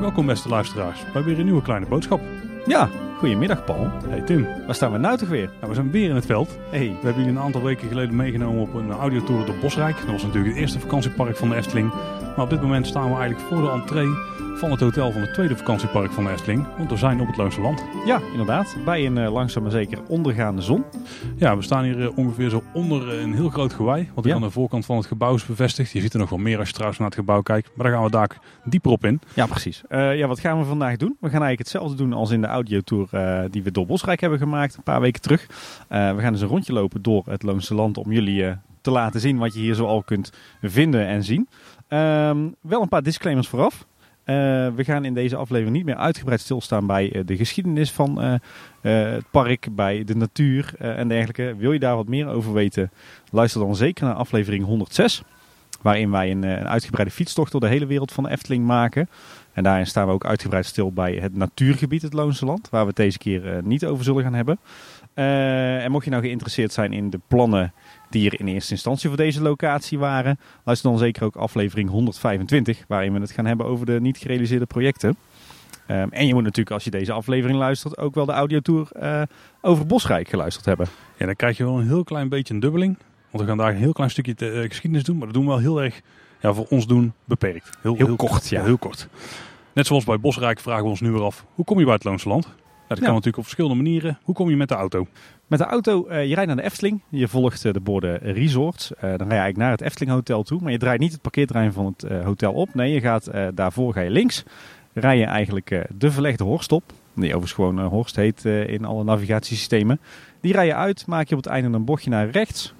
Welkom beste luisteraars bij weer een nieuwe kleine boodschap. Ja, goedemiddag Paul. Hey Tim, Waar staan we nou toch weer? nou, we zijn weer in het veld. Hey. We hebben jullie een aantal weken geleden meegenomen op een audiotour door Bosrijk. Dat was natuurlijk het eerste vakantiepark van de Efteling. Maar op dit moment staan we eigenlijk voor de entree van het hotel van het tweede vakantiepark van Efteling. Want we zijn op het Loonse Land. Ja, inderdaad. Bij een eh, langzaam maar zeker ondergaande zon. Ja, we staan hier eh, ongeveer zo onder eh, een heel groot gewei. Wat Ja. aan de voorkant van het gebouw is bevestigd. Je ziet er nog wel meer als je trouwens naar het gebouw kijkt. Maar daar gaan we daar dieper op in. Ja, precies. Ja, wat gaan we vandaag doen? We gaan eigenlijk hetzelfde doen als in de audiotour die we door Bosrijk hebben gemaakt een paar weken terug. We gaan dus een rondje lopen door het Loonse Land om jullie te laten zien wat je hier zo al kunt vinden en zien. Ehm, wel een paar disclaimers vooraf. Eh, we gaan in deze aflevering niet meer uitgebreid stilstaan bij eh, de geschiedenis van eh, het park, bij de natuur en dergelijke. Wil je daar wat meer over weten? Luister dan zeker naar aflevering 106. Waarin wij een, een uitgebreide fietstocht door de hele wereld van de Efteling maken. En daarin staan we ook uitgebreid stil bij het natuurgebied, het Loonse Land. Waar we het deze keer niet over zullen gaan hebben. En mocht je nou geïnteresseerd zijn in de plannen die er in eerste instantie voor deze locatie waren. Luister dan zeker ook aflevering 125. Waarin we het gaan hebben over de niet gerealiseerde projecten. Ehm, en je moet natuurlijk als je deze aflevering luistert ook wel de audiotour eh over Bosrijk geluisterd hebben. Ja, dan krijg je wel een heel klein beetje een dubbeling. Want we gaan daar een heel klein stukje te- eh, geschiedenis doen. Maar dat doen we wel heel erg, ja, voor ons doen, beperkt. Heel kort, ja. Heel kort. Net zoals bij Bosrijk vragen we ons nu weer af, hoe kom je bij het Loonse Land? Dat kan Ja. natuurlijk op verschillende manieren. Hoe kom je met de auto? Met de auto, eh, je rijdt naar de Efteling. Je volgt eh, de borden resorts. Eh, dan rij je eigenlijk naar het Efteling Hotel toe. Maar je draait niet het parkeerterrein van het hotel op. Nee, je gaat daarvoor ga je links. Rij je eigenlijk de verlegde Horst op. Die overigens gewoon Horst heet in alle navigatiesystemen. Die rij je uit, maak je op het einde een bochtje naar rechts.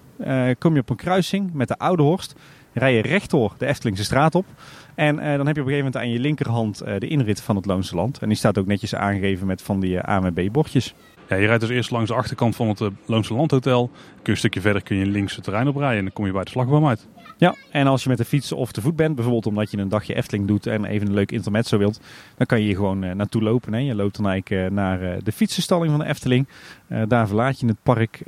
Kom je op een kruising met de Oude Horst. Rij je rechtdoor de Eftelingse straat op. En eh, dan heb je op een gegeven moment aan je linkerhand eh, de inrit van het Loonse Land. En die staat ook netjes aangegeven met van die eh, ANWB-bordjes. Ja, je rijdt dus eerst langs de achterkant van het Loonse Landhotel. Kun je een stukje verder kun je links het terrein oprijden en dan kom je bij de slagboom uit. Ja, en als je met de fiets of te voet bent, bijvoorbeeld omdat je een dagje Efteling doet en even een leuk intermezzo wilt, dan kan je hier gewoon eh, naartoe lopen. Hè. Je loopt dan eigenlijk eh, naar eh, de fietsenstalling van de Efteling. Daar verlaat je het park.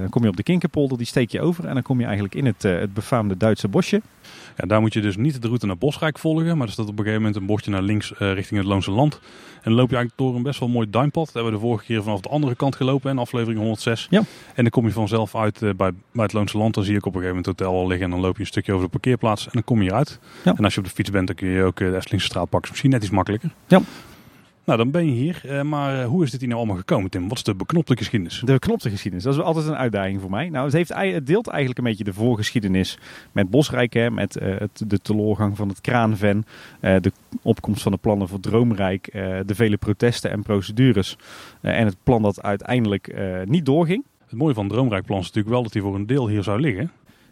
Dan kom je op de Kinkerpolder, die steek je over en dan kom je eigenlijk in het, het befaamde Duitse bosje. Ja, daar moet je dus niet de route naar Bosrijk volgen, maar er staat op een gegeven moment een bordje naar links eh, richting het Loonse Land. En dan loop je eigenlijk door een best wel mooi duimpad. Dat hebben we de vorige keer vanaf de andere kant gelopen in aflevering 106. Ja. En dan kom je vanzelf uit eh, bij, bij het Loonse Land. Dan zie je ook op een gegeven moment het hotel al liggen en dan loop je een stukje over de parkeerplaats en dan kom je eruit. Ja. En als je op de fiets bent, dan kun je ook eh, de Eftelingse straat pakken. Is misschien net iets makkelijker. Ja. Nou, dan ben je hier. Eh, maar eh, hoe is dit hier nou allemaal gekomen, Tim? Wat is de beknopte geschiedenis? De beknopte geschiedenis, dat is altijd een uitdaging voor mij. Nou, het, heeft, het deelt eigenlijk een beetje de voorgeschiedenis met Bosrijk, hè, met eh, het, de teloorgang van het kraanven, de opkomst van de plannen voor Droomrijk, de vele protesten en procedures en het plan dat uiteindelijk niet doorging. Het mooie van het Droomrijkplan is natuurlijk wel dat hij voor een deel hier zou liggen.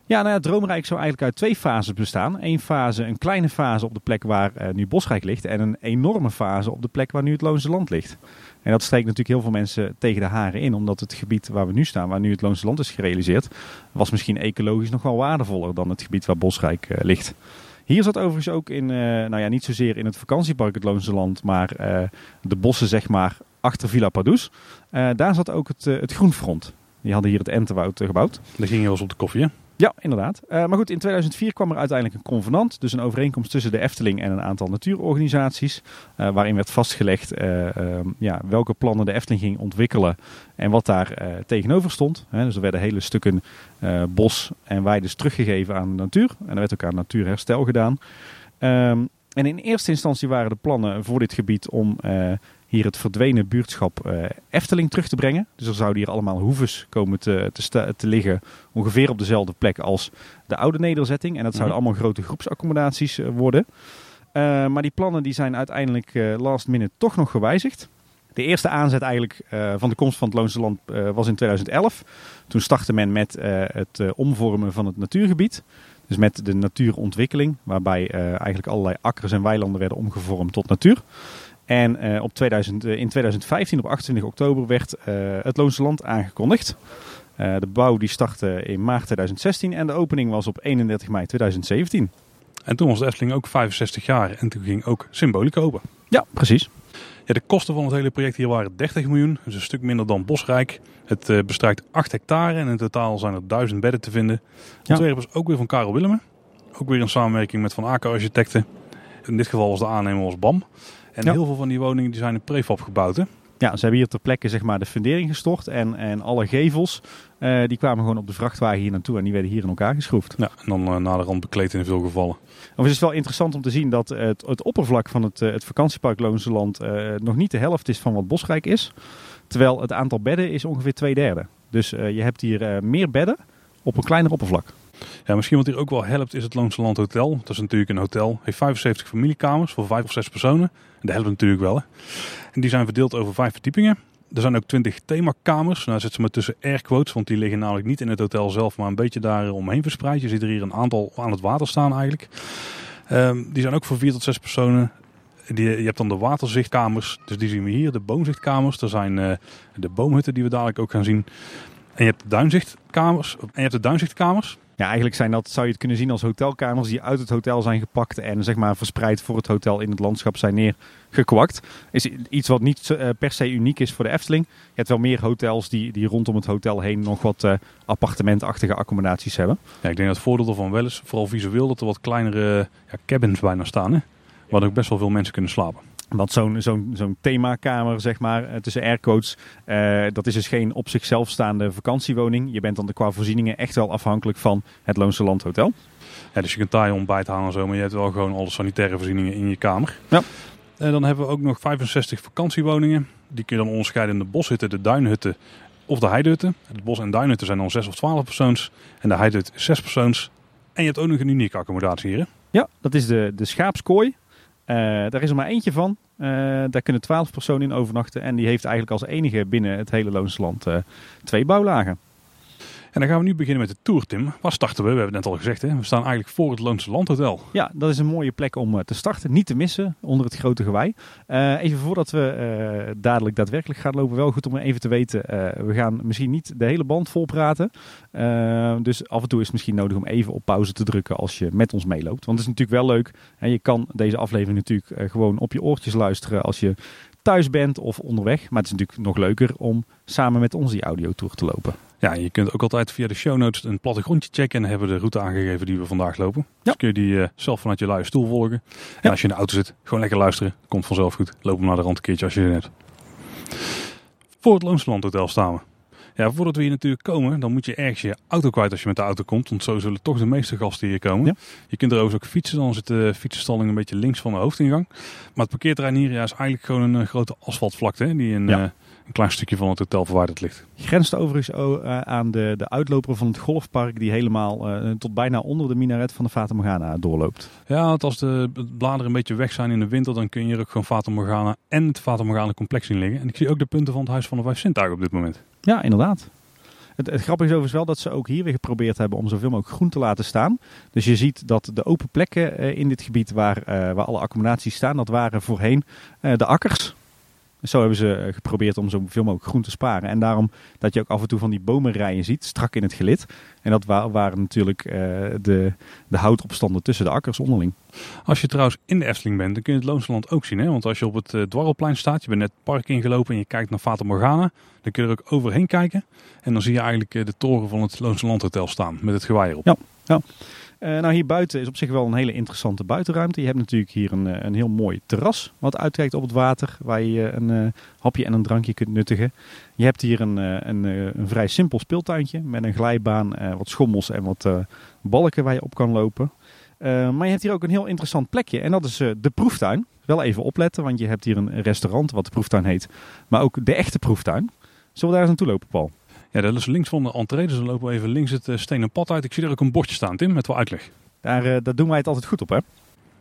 Ja, nou ja, Droomrijk zou eigenlijk uit twee fases bestaan. Eén fase, een kleine fase op de plek waar eh, nu Bosrijk ligt en een enorme fase op de plek waar nu het Loonse Land ligt. En dat steekt natuurlijk heel veel mensen tegen de haren in, omdat het gebied waar we nu staan, waar nu het Loonse Land is gerealiseerd, was misschien ecologisch nog wel waardevoller dan het gebied waar Bosrijk eh, ligt. Hier zat overigens ook in, eh, nou ja, niet zozeer in het vakantiepark het Loonse Land, maar de bossen zeg maar achter Villa Padus. Daar zat ook het, het Groenfront. Die hadden hier het Entenwoud gebouwd. Daar ging je wel eens op de koffie, hè? Ja, inderdaad. Eh, maar goed, in 2004 kwam er uiteindelijk een convenant. Dus een overeenkomst tussen de Efteling en een aantal natuurorganisaties. eh, waarin werd vastgelegd eh, eh, ja, welke plannen de Efteling ging ontwikkelen. En wat daar tegenover stond. Dus er werden hele stukken bos en weides teruggegeven aan de natuur. En er werd ook aan natuurherstel gedaan. Ehm, en in eerste instantie waren de plannen voor dit gebied om hier het verdwenen buurtschap eh, Efteling terug te brengen. Dus er zouden hier allemaal hoeves komen te, te, liggen, ongeveer op dezelfde plek als de oude nederzetting. En dat zouden Mhm. allemaal grote groepsaccommodaties eh, worden. Eh, maar die plannen die zijn uiteindelijk last minute toch nog gewijzigd. De eerste aanzet eigenlijk van de komst van het Loonse Land was in 2011. Toen startte men met het omvormen van het natuurgebied. Dus met de natuurontwikkeling, waarbij eigenlijk allerlei akkers en weilanden werden omgevormd tot natuur. En eh, op 2000, eh, in 2015, op 28 oktober, werd eh, het Loonse Land aangekondigd. De bouw die startte in maart 2016 en de opening was op 31 mei 2017. En toen was de Efteling ook 65 jaar en toen ging ook Symbolica open. Ja, precies. Ja, de kosten van het hele project hier waren 30 miljoen, dus een stuk minder dan Bosrijk. Het uh, bestrijkt 8 hectare en in totaal zijn er 1000 bedden te vinden. Het ontwerp is ook weer van Karel Willemen. Ook weer in samenwerking met Van Aken Architecten. In dit geval was de aannemer was BAM. En Ja. heel veel van die woningen die zijn in prefab gebouwd. Hè? Ja, ze hebben hier ter plekke zeg maar, de fundering gestort en, en alle gevels eh, die kwamen gewoon op de vrachtwagen hier naartoe en die werden hier in elkaar geschroefd. Ja, en dan uh, naderhand bekleed in veel gevallen. Of het is wel interessant om te zien dat het, het oppervlak van het, uh, het vakantiepark Loonse Land uh, nog niet de helft is van wat Bosrijk is. Terwijl het aantal bedden is ongeveer twee derde. Dus je hebt hier meer bedden op een kleiner oppervlak. Ja, misschien wat hier ook wel helpt is het Loonse Land Hotel. Dat is natuurlijk een hotel. heeft 75 familiekamers voor vijf of zes personen. Dat helpt natuurlijk wel. Hè? En die zijn verdeeld over vijf verdiepingen. Er zijn ook 20 themakamers. Nou zitten ze maar tussen airquotes, want die liggen namelijk niet in het hotel zelf, maar een beetje daar omheen verspreid. Je ziet er hier een aantal aan het water staan eigenlijk. Um, die zijn ook voor vier tot zes personen. Die, je hebt dan de waterzichtkamers, dus die zien we hier. De boomzichtkamers, er zijn uh, de boomhutten die we dadelijk ook gaan zien. En je hebt de duinzichtkamers. En je hebt de duinzichtkamers. Ja, eigenlijk zijn dat, zou je het kunnen zien als hotelkamers die uit het hotel zijn gepakt en zeg maar verspreid voor het hotel in het landschap zijn neergekwakt. Is iets wat niet uh, per se uniek is voor de Efteling. Je hebt wel meer hotels die, die rondom het hotel heen nog wat uh, appartementachtige accommodaties hebben. Ja, ik denk dat het voordeel ervan wel is, vooral visueel, dat er wat kleinere ja, cabins bijna staan. Hè? Waar ook best wel veel mensen kunnen slapen. Want zo'n zo'n zo'n themakamer, zeg maar, tussen aircoats, uh, dat is dus geen op zichzelf staande vakantiewoning. Je bent dan qua voorzieningen echt wel afhankelijk van het Loonse Land Hotel. Ja, dus je kunt daar je ontbijt halen en zo, maar je hebt wel gewoon alle sanitaire voorzieningen in je kamer. Ja. En dan hebben we ook nog 65 vakantiewoningen. Die kun je dan onderscheiden in de boshutten, de duinhutten of de heidehutten. De bos- en duinhutten zijn dan 6 of 12 persoons. En de heidehut is 6 persoons. En je hebt ook nog een unieke accommodatie hier. Hè? Ja, dat is de, de schaapskooi. Uh, daar is er maar eentje van. Uh, daar kunnen twaalf personen in overnachten. En die heeft eigenlijk als enige binnen het hele Loonse Land uh, twee bouwlagen. En dan gaan we nu beginnen met de tour, Tim. Waar starten we? We hebben het net al gezegd, hè? we staan eigenlijk voor het Loonse Landhotel. Ja, dat is een mooie plek om te starten. Niet te missen onder het grote gewei. Uh, even voordat we uh, dadelijk daadwerkelijk gaan lopen, wel goed om even te weten. We gaan misschien niet de hele band vol praten. dus af en toe is het misschien nodig om even op pauze te drukken als je met ons meeloopt. Want het is natuurlijk wel leuk. En je kan deze aflevering natuurlijk gewoon op je oortjes luisteren als je thuis bent of onderweg. Maar het is natuurlijk nog leuker om samen met ons die audiotour te lopen. Ja, je kunt ook altijd via de show notes een plattegrondje checken. En dan hebben we de route aangegeven die we vandaag lopen. Ja. Dus kun je die uh, zelf vanuit je luie stoel volgen. En ja. als je in de auto zit, gewoon lekker luisteren. Komt vanzelf goed. Loop hem naar de rand een keertje als je er hebt. Voor het Loonsland Hotel staan we. Ja, voordat we hier natuurlijk komen, dan moet je ergens je auto kwijt als je met de auto komt. Want zo zullen toch de meeste gasten hier komen. Ja. Je kunt er ook fietsen, dan zit de fietsenstalling een beetje links van de hoofdingang. Maar het parkeerterrein hier ja, is eigenlijk gewoon een grote asfaltvlakte. Hè, die Ja. uh, een klein stukje van het hotel verwijderd ligt. Grenst overigens uh, aan de, de uitloper van het golfpark die helemaal uh, tot bijna onder de minaret van de Fata Morgana doorloopt. Ja, want als de bladeren een beetje weg zijn in de winter, dan kun je er ook gewoon Fata Morgana en het Fata Morgana complex zien liggen. En ik zie ook de punten van het Huis van de Vijf Zintuigen op dit moment. Ja, inderdaad. Het, het grappige is overigens wel dat ze ook hier weer geprobeerd hebben om zoveel mogelijk groen te laten staan. Dus je ziet dat de open plekken uh, in dit gebied waar, waar alle accommodaties staan, dat waren voorheen de akkers. Zo hebben ze geprobeerd om zoveel mogelijk groen te sparen. En daarom dat je ook af en toe van die bomenrijen ziet, strak in het gelid. En dat wa waren natuurlijk uh, de, de houtopstanden tussen de akkers onderling. Als je trouwens in de Efteling bent, dan kun je het Loonsland ook zien. Hè? Want als je op het uh, Dwarrelplein staat, je bent net het park ingelopen en je kijkt naar Fata Morgana. Dan kun je er ook overheen kijken. En dan zie je eigenlijk uh, de toren van het Loonsland Hotel staan met het gewei erop. Ja, ja. Uh, nou, hier buiten is op zich wel een hele interessante buitenruimte. Je hebt natuurlijk hier een, een heel mooi terras wat uitkijkt op het water, waar je een uh, hapje en een drankje kunt nuttigen. Je hebt hier een, een, een vrij simpel speeltuintje met een glijbaan, wat schommels en wat balken waar je op kan lopen. maar je hebt hier ook een heel interessant plekje en dat is de proeftuin. Wel even opletten, want je hebt hier een restaurant wat de proeftuin heet, maar ook de echte proeftuin. Zullen we daar eens naartoe lopen, Paul? Ja, dat is links van de entree, dus dan lopen we even links het uh, stenen pad uit. Ik zie er ook een bordje staan, Tim, met wel uitleg. Daar, uh, daar doen wij het altijd goed op, hè?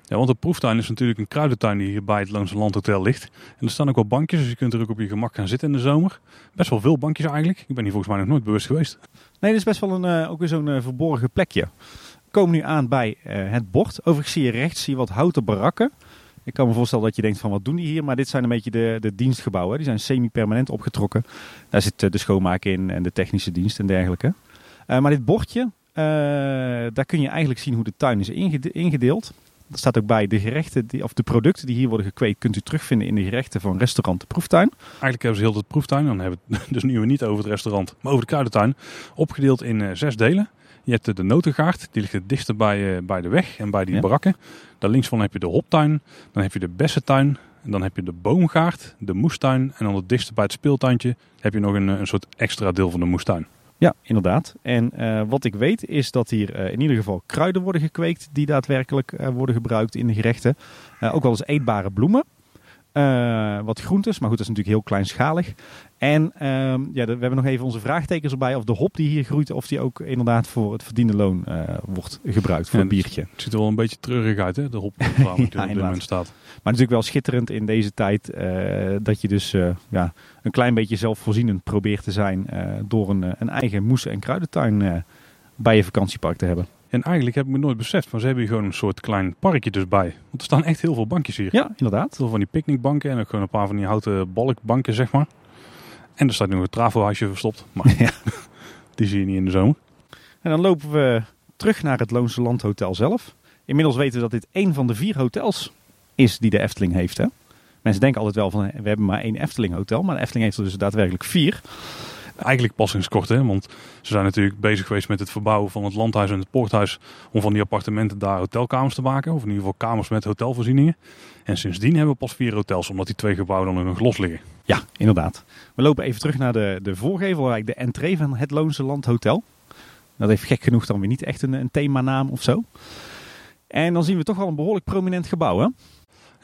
Ja, want de proeftuin is natuurlijk een kruidentuin die hier bij het Loonse Landhotel ligt. En er staan ook wel bankjes, dus je kunt er ook op je gemak gaan zitten in de zomer. Best wel veel bankjes eigenlijk. Ik ben hier volgens mij nog nooit bewust geweest. Nee, dit is best wel een, uh, ook weer zo'n verborgen plekje. We komen nu aan bij het bord. Overigens zie je rechts zie je wat houten barakken. Ik kan me voorstellen dat je denkt van wat doen die hier? Maar dit zijn een beetje de, de dienstgebouwen. Die zijn semi-permanent opgetrokken. Daar zit de schoonmaak in en de technische dienst en dergelijke. Uh, maar dit bordje, uh, daar kun je eigenlijk zien hoe de tuin is ingede ingedeeld. Er staat ook bij de gerechten, die, of de producten die hier worden gekweekt, kunt u terugvinden in de gerechten van restaurant De Proeftuin. Eigenlijk hebben ze heel het proeftuin, dan hebben we het dus nu niet over het restaurant, maar over de kruidentuin, opgedeeld in zes delen. Je hebt de notengaard, die ligt het dichtst bij, bij de weg en bij die ja. barakken. Daar links van heb je de hoptuin, dan heb je de bessentuin, en dan heb je de boomgaard, de moestuin en dan het dichtste bij het speeltuintje heb je nog een, een soort extra deel van de moestuin. Ja, inderdaad. En uh, wat ik weet is dat hier uh, in ieder geval kruiden worden gekweekt die daadwerkelijk uh, worden gebruikt in de gerechten. ook wel eens eetbare bloemen. wat groentes, maar goed, dat is natuurlijk heel kleinschalig. En ehm, ja, we hebben nog even onze vraagtekens erbij of de hop die hier groeit, of die ook inderdaad voor het verdiende loon wordt gebruikt voor een biertje. Het ziet er wel een beetje treurig uit, hè? de hop die ja, op dit moment staat. Maar natuurlijk wel schitterend in deze tijd dat je dus ja, een klein beetje zelfvoorzienend probeert te zijn door een, een eigen moes- en kruidentuin bij je vakantiepark te hebben. En eigenlijk heb ik me nooit beseft, maar ze hebben hier gewoon een soort klein parkje dus bij. Want er staan echt heel veel bankjes hier. Ja, inderdaad. Veel van die picknickbanken en ook gewoon een paar van die houten balkbanken, zeg maar. En er staat nu een trafohuisje verstopt, maar ja. die zie je niet in de zomer. En dan lopen we terug naar het Loonse Land Hotel zelf. Inmiddels weten we dat dit één van de vier hotels is die de Efteling heeft, hè? Mensen denken altijd wel van we hebben maar één Efteling hotel, maar de Efteling heeft er dus daadwerkelijk vier. Eigenlijk pas sinds kort, hè? want ze zijn natuurlijk bezig geweest met het verbouwen van het landhuis en het poorthuis om van die appartementen daar hotelkamers te maken, of in ieder geval kamers met hotelvoorzieningen. En sindsdien hebben we pas vier hotels, omdat die twee gebouwen dan in een glos liggen. Ja, inderdaad. We lopen even terug naar de, de voorgevel, de entree van het Loonse Land Hotel. Dat heeft gek genoeg dan weer niet echt een, een themanaam of zo. En dan zien we toch wel een behoorlijk prominent gebouw, hè?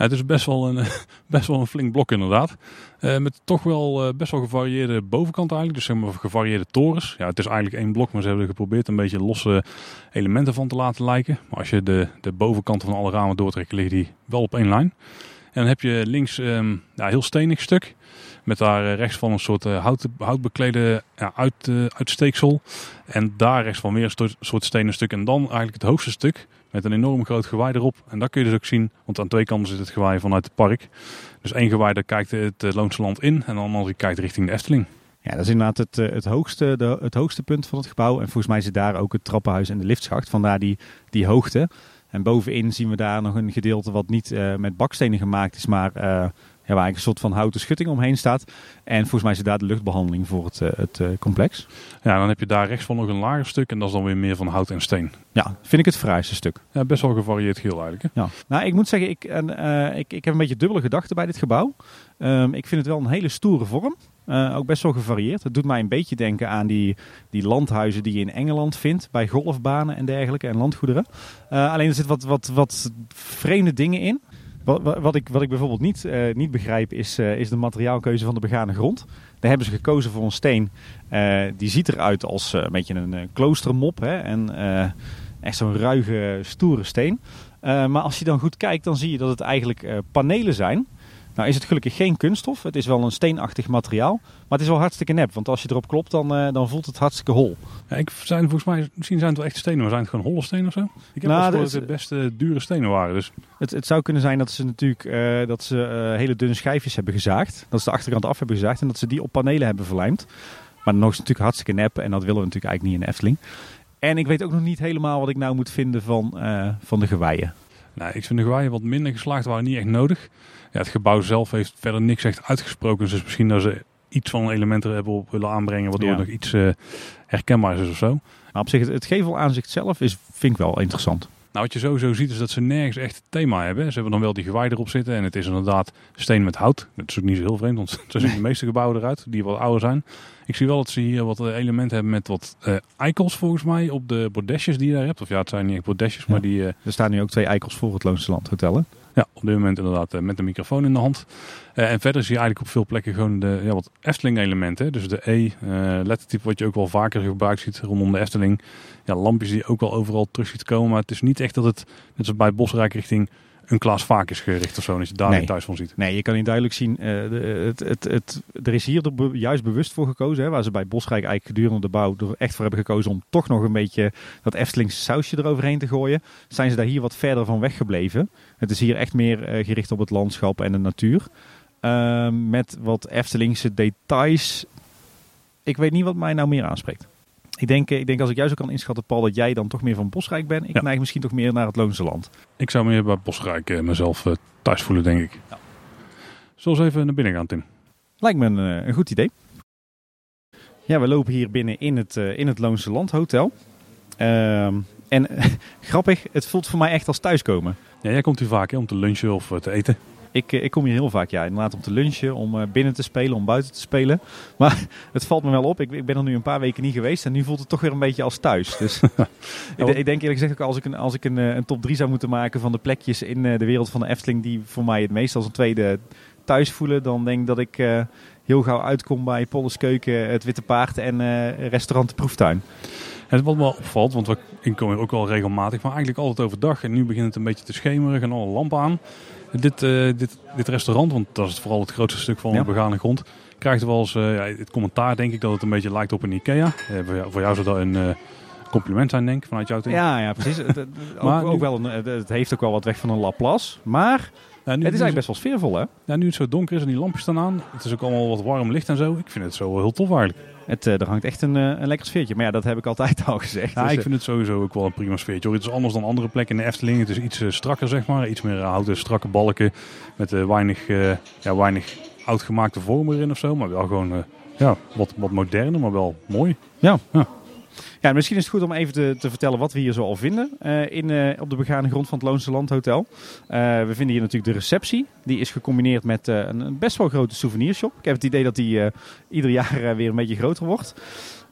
Het is best wel een, best wel een flink blok inderdaad. Uh, met toch wel uh, best wel gevarieerde bovenkant eigenlijk. Dus zeg maar gevarieerde torens. Ja, het is eigenlijk één blok, maar ze hebben geprobeerd een beetje losse elementen van te laten lijken. Maar als je de, de bovenkant van alle ramen doortrekt, liggen die wel op één lijn. En dan heb je links um, ja, heel stenig stuk. Met daar uh, rechts van een soort hout, houtbeklede ja, uit, uitsteeksel. En daar rechts van weer een soort stenen stuk. En dan eigenlijk het hoogste stuk met een enorm groot gewaai erop. En dat kun je dus ook zien, want aan twee kanten zit het gewaai vanuit het park. Dus één gewaai daar kijkt het Loonse Land in en de andere kijkt richting de Efteling. Ja, dat is inderdaad het, het, hoogste, het hoogste punt van het gebouw. En volgens mij zit daar ook het trappenhuis en de liftschacht. Vandaar die, die hoogte. En bovenin zien we daar nog een gedeelte wat niet uh, met bakstenen gemaakt is, maar waar eigenlijk een soort van houten schutting omheen staat. En volgens mij is daar de luchtbehandeling voor het, uh, het uh, complex. Ja, dan heb je daar rechts van nog een lager stuk en dat is dan weer meer van hout en steen. Ja, vind ik het fraaiste stuk. Ja, best wel gevarieerd geel eigenlijk. Hè? Ja. Nou, ik moet zeggen, ik, uh, ik, ik heb een beetje dubbele gedachten bij dit gebouw. Um, ik vind het wel een hele stoere vorm. Uh, ook best wel gevarieerd. Het doet mij een beetje denken aan die, die landhuizen die je in Engeland vindt. Bij golfbanen en dergelijke en landgoederen. Uh, alleen er zit wat, wat, wat vreemde dingen in. Wat, wat, ik, wat ik bijvoorbeeld niet, uh, niet begrijp is, uh, is de materiaalkeuze van de begane grond. Daar hebben ze gekozen voor een steen. Uh, die ziet eruit als een beetje een kloostermop. Hè? En echt zo'n ruige, stoere steen. maar als je dan goed kijkt, dan zie je dat het eigenlijk panelen zijn. Nou is het gelukkig geen kunststof. Het is wel een steenachtig materiaal. Maar het is wel hartstikke nep. Want als je erop klopt, dan, uh, dan voelt het hartstikke hol. Ja, ik zijn, volgens mij, misschien zijn het wel echte stenen. Maar zijn het gewoon holle stenen of zo? Ik heb nou, dat het beste dure stenen waren. Dus. Het, het zou kunnen zijn dat ze natuurlijk uh, dat ze, hele dunne schijfjes hebben gezaagd. Dat ze de achterkant af hebben gezaagd. En dat ze die op panelen hebben verlijmd. Maar nog is het natuurlijk hartstikke nep. En dat willen we natuurlijk eigenlijk niet in Efteling. En ik weet ook nog niet helemaal wat ik nou moet vinden van, van de geweien. Nou, ik vind de geweien wat minder geslaagd. waren niet echt nodig. Ja, het gebouw zelf heeft verder niks echt uitgesproken. Dus misschien dat ze iets van elementen hebben op willen aanbrengen, waardoor ja. het nog iets uh, herkenbaar is of zo. Maar op zich, het, het gevelaanzicht zelf is, vind ik wel interessant. Nou, wat je sowieso ziet is dat ze nergens echt thema hebben. Ze hebben dan wel die gewaai erop zitten en het is inderdaad steen met hout. Dat is ook niet zo heel vreemd, want zo zien de meeste gebouwen eruit, die wat ouder zijn. Ik zie wel dat ze hier wat elementen hebben met wat uh, eikels volgens mij op de bordesjes die je daar hebt. Of ja, het zijn niet echt bordesjes, ja. maar die... Uh... Er staan nu ook twee eikels voor het Loonse Land Hotel, hè? Ja, op dit moment inderdaad uh, met een microfoon in de hand. Uh, en verder zie je eigenlijk op veel plekken gewoon de ja, wat Efteling elementen. Dus de E, uh, lettertype wat je ook wel vaker gebruikt ziet rondom de Efteling. Ja, lampjes die je ook wel overal terug ziet komen. Maar het is niet echt dat het, net zoals bij Bosrijk richting een Klaas vaak is gericht of zo. Dat je daar nee. thuis van ziet. Nee, je kan niet duidelijk zien. Uh, de, het, het, het, er is hier er be, juist bewust voor gekozen. Hè, waar ze bij Bosrijk eigenlijk gedurende de bouw er echt voor hebben gekozen om toch nog een beetje dat Eftelingse sausje eroverheen te gooien. Zijn ze daar hier wat verder van weggebleven. Het is hier echt meer uh, gericht op het landschap en de natuur. Uh, met wat Eftelingse details. Ik weet niet wat mij nou meer aanspreekt. Ik denk, ik denk als ik jou zo kan inschatten, Paul, dat jij dan toch meer van Bosrijk bent. Ik Ja. neig misschien toch meer naar het Loonse Land. Ik zou meer bij Bosrijk eh, mezelf eh, thuis voelen, denk ik. Ja. Zullen we eens even naar binnen gaan, Tim? Lijkt me een, eh, een goed idee. Ja, we lopen hier binnen in het, eh, in het Loonse Land Hotel. Ehm, en grappig, het voelt voor mij echt als thuiskomen. Ja, jij komt hier vaak hè, om te lunchen of eh, te eten. Ik, eh, ik kom hier heel vaak, ja, inderdaad om te lunchen, om eh, binnen te spelen, om buiten te spelen. Maar het valt me wel op. Ik, ik ben er nu een paar weken niet geweest en nu voelt het toch weer een beetje als thuis. Dus ik, ik denk eerlijk gezegd ook als ik, een, als ik een, eh, een top 3 zou moeten maken van de plekjes in de wereld van de Efteling die voor mij het meest als een tweede thuis voelen, dan denk ik dat ik heel gauw uitkom bij Polles Keuken, het Witte Paard en restaurant De Proeftuin. En wat me wel opvalt, want we, ik kom hier ook wel regelmatig, maar eigenlijk altijd overdag. En nu begint het een beetje te schemeren, gaan alle lampen aan. Dit, eh, dit, dit restaurant, want dat is vooral het grootste stuk van Ja. de begane grond, krijgt wel eens eh, ja, het commentaar, denk ik, dat het een beetje lijkt op een Ikea. Eh, voor, jou, zou dat een compliment zijn, denk ik, vanuit jou. Tim. Ja, ja, precies. Het, ook, Maar nu- ook wel een, het- heeft ook wel wat weg van een Laplace, maar nu, het is eigenlijk best wel sfeervol, hè? ja, nu het zo donker is en die lampjes staan aan, het is ook allemaal wat warm licht en zo. Ik vind het zo heel tof eigenlijk. Het, eh, er hangt echt een, eh, een lekker sfeertje. Maar ja, dat heb ik altijd al gezegd. Ja, Dus, ik eh, vind het sowieso ook wel een prima sfeertje. hoor. Het is anders dan andere plekken in de Efteling. Het is iets strakker, zeg maar. Iets meer houten, strakke balken. Met weinig, ja, weinig oudgemaakte vormen erin of zo. Maar wel gewoon ja, wat, wat moderner, maar wel mooi. Ja, misschien is het goed om even te, te vertellen wat we hier zo al vinden eh, in, eh, op de begane grond van het Loonse Land Hotel. Eh, we vinden hier natuurlijk de receptie. Die is gecombineerd met een, een best wel grote souvenirshop. Ik heb het idee dat die ieder jaar weer een beetje groter wordt.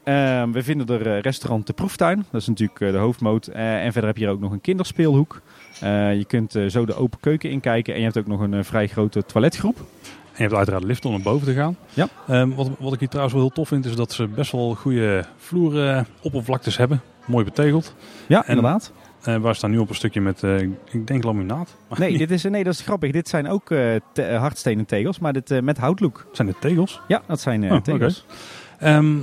Eh, we vinden er restaurant De Proeftuin. Dat is natuurlijk de hoofdmoot. En verder heb je hier ook nog een kinderspeelhoek. Je kunt zo de open keuken inkijken. En je hebt ook nog een vrij grote toiletgroep. En je hebt uiteraard lift om naar boven te gaan. Ja. Ehm, wat, wat ik hier trouwens wel heel tof vind, is dat ze best wel goede vloeroppervlaktes hebben. Mooi betegeld. Ja, En- inderdaad. Eh we staan nu op een stukje met, eh, ik denk laminaat. Nee, dit is, nee, dat is grappig. Dit zijn ook eh, te- eh, hardstenen tegels, maar dit eh, met houtlook. zijn het tegels. Ja, dat zijn eh, Oh, tegels. Ehm,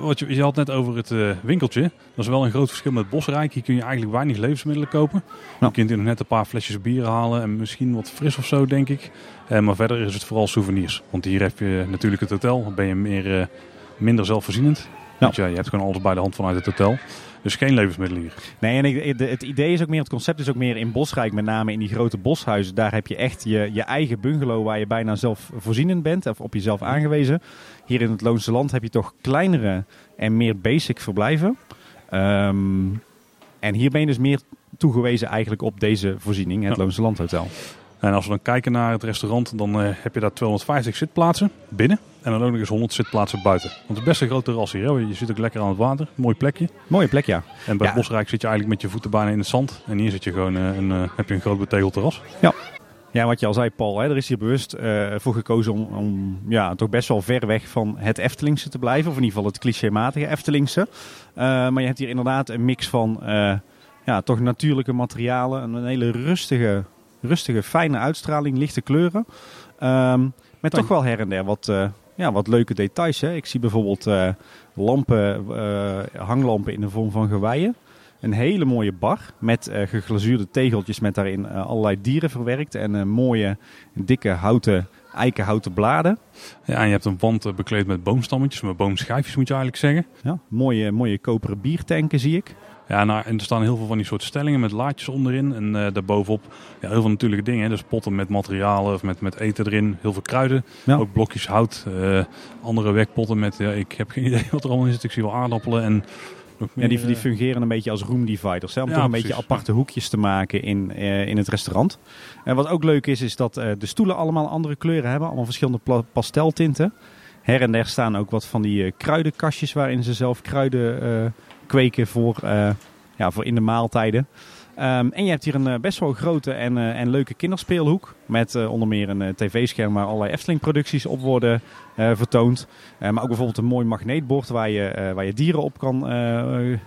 wat je, je had net over het eh, winkeltje. Dat is wel een groot verschil met Bosrijk. Hier kun je eigenlijk weinig levensmiddelen kopen. Je kunt hier nog net een paar flesjes bier halen en misschien wat fris of zo, denk ik. Eh, maar verder is het vooral souvenirs. Want hier heb je natuurlijk het hotel. Dan ben je meer, eh, minder zelfvoorzienend. Want ja, je hebt gewoon alles bij de hand vanuit het hotel. Dus geen levensmiddelen hier. Nee, en ik, de- het idee is ook meer, het concept is ook meer in Bosrijk, met name in die grote boshuizen. Daar heb je echt je, je eigen bungalow waar je bijna zelfvoorzienend bent, of op jezelf aangewezen. Hier in het Loonse Land heb je toch kleinere en meer basic verblijven. Ehm, en hier ben je dus meer toegewezen eigenlijk op deze voorziening, het Ja. Loonse Land Hotel. En als we dan kijken naar het restaurant, dan eh, heb je daar 250 zitplaatsen binnen. En dan ook nog eens 100 zitplaatsen buiten. Want het is best een groot terras hier. Hè? Je zit ook lekker aan het water. Mooi plekje. Mooie plek, ja. En bij Ja. Bosrijk zit je eigenlijk met je voeten bijna in het zand. En hier zit je gewoon, eh, een, eh, heb je een groot betegeld terras. Ja, wat je al zei, Paul, hè, er is hier bewust voor gekozen om, om ja, toch best wel ver weg van het Eftelingse te blijven. Of in ieder geval het clichématige Eftelingse. Maar je hebt hier inderdaad een mix van ja, toch natuurlijke materialen. Een hele rustige, rustige, fijne uitstraling, lichte kleuren. Ehm, met toch wel her en der wat, eh, ja, wat leuke details. Hè. Ik zie bijvoorbeeld eh, lampen, eh, hanglampen in de vorm van geweien. Een hele mooie bar met geglazuurde tegeltjes met daarin allerlei dieren verwerkt. En mooie, dikke houten, eikenhouten bladen. Ja, en je hebt een wand bekleed met boomstammetjes, met boomschijfjes moet je eigenlijk zeggen. Ja, mooie, mooie koperen biertanken zie ik. Ja, nou, en er staan heel veel van die soort stellingen met laadjes onderin. En eh daarbovenop ja, heel veel natuurlijke dingen. Hè. Dus potten met materialen of met, met eten erin. Heel veel kruiden. Ja. Ook blokjes hout. eh, andere wekpotten met, ja, ik heb geen idee wat er allemaal in zit. Ik zie wel aardappelen en meer. Ja, die, die eh, fungeren een beetje als room dividers. Hè, om Ja, toch een precies. beetje aparte hoekjes te maken in, in het restaurant. En wat ook leuk is, is dat de stoelen allemaal andere kleuren hebben. Allemaal verschillende pasteltinten. Her en der staan ook wat van die kruidenkastjes waarin ze zelf kruiden kweken voor, eh, ja, voor in de maaltijden. Ehm, en je hebt hier een eh, best wel grote en, eh, en leuke kinderspeelhoek. Met onder meer een tv-scherm waar allerlei Efteling-producties op worden vertoond. Maar ook bijvoorbeeld een mooi magneetbord waar je, waar je dieren op, kan,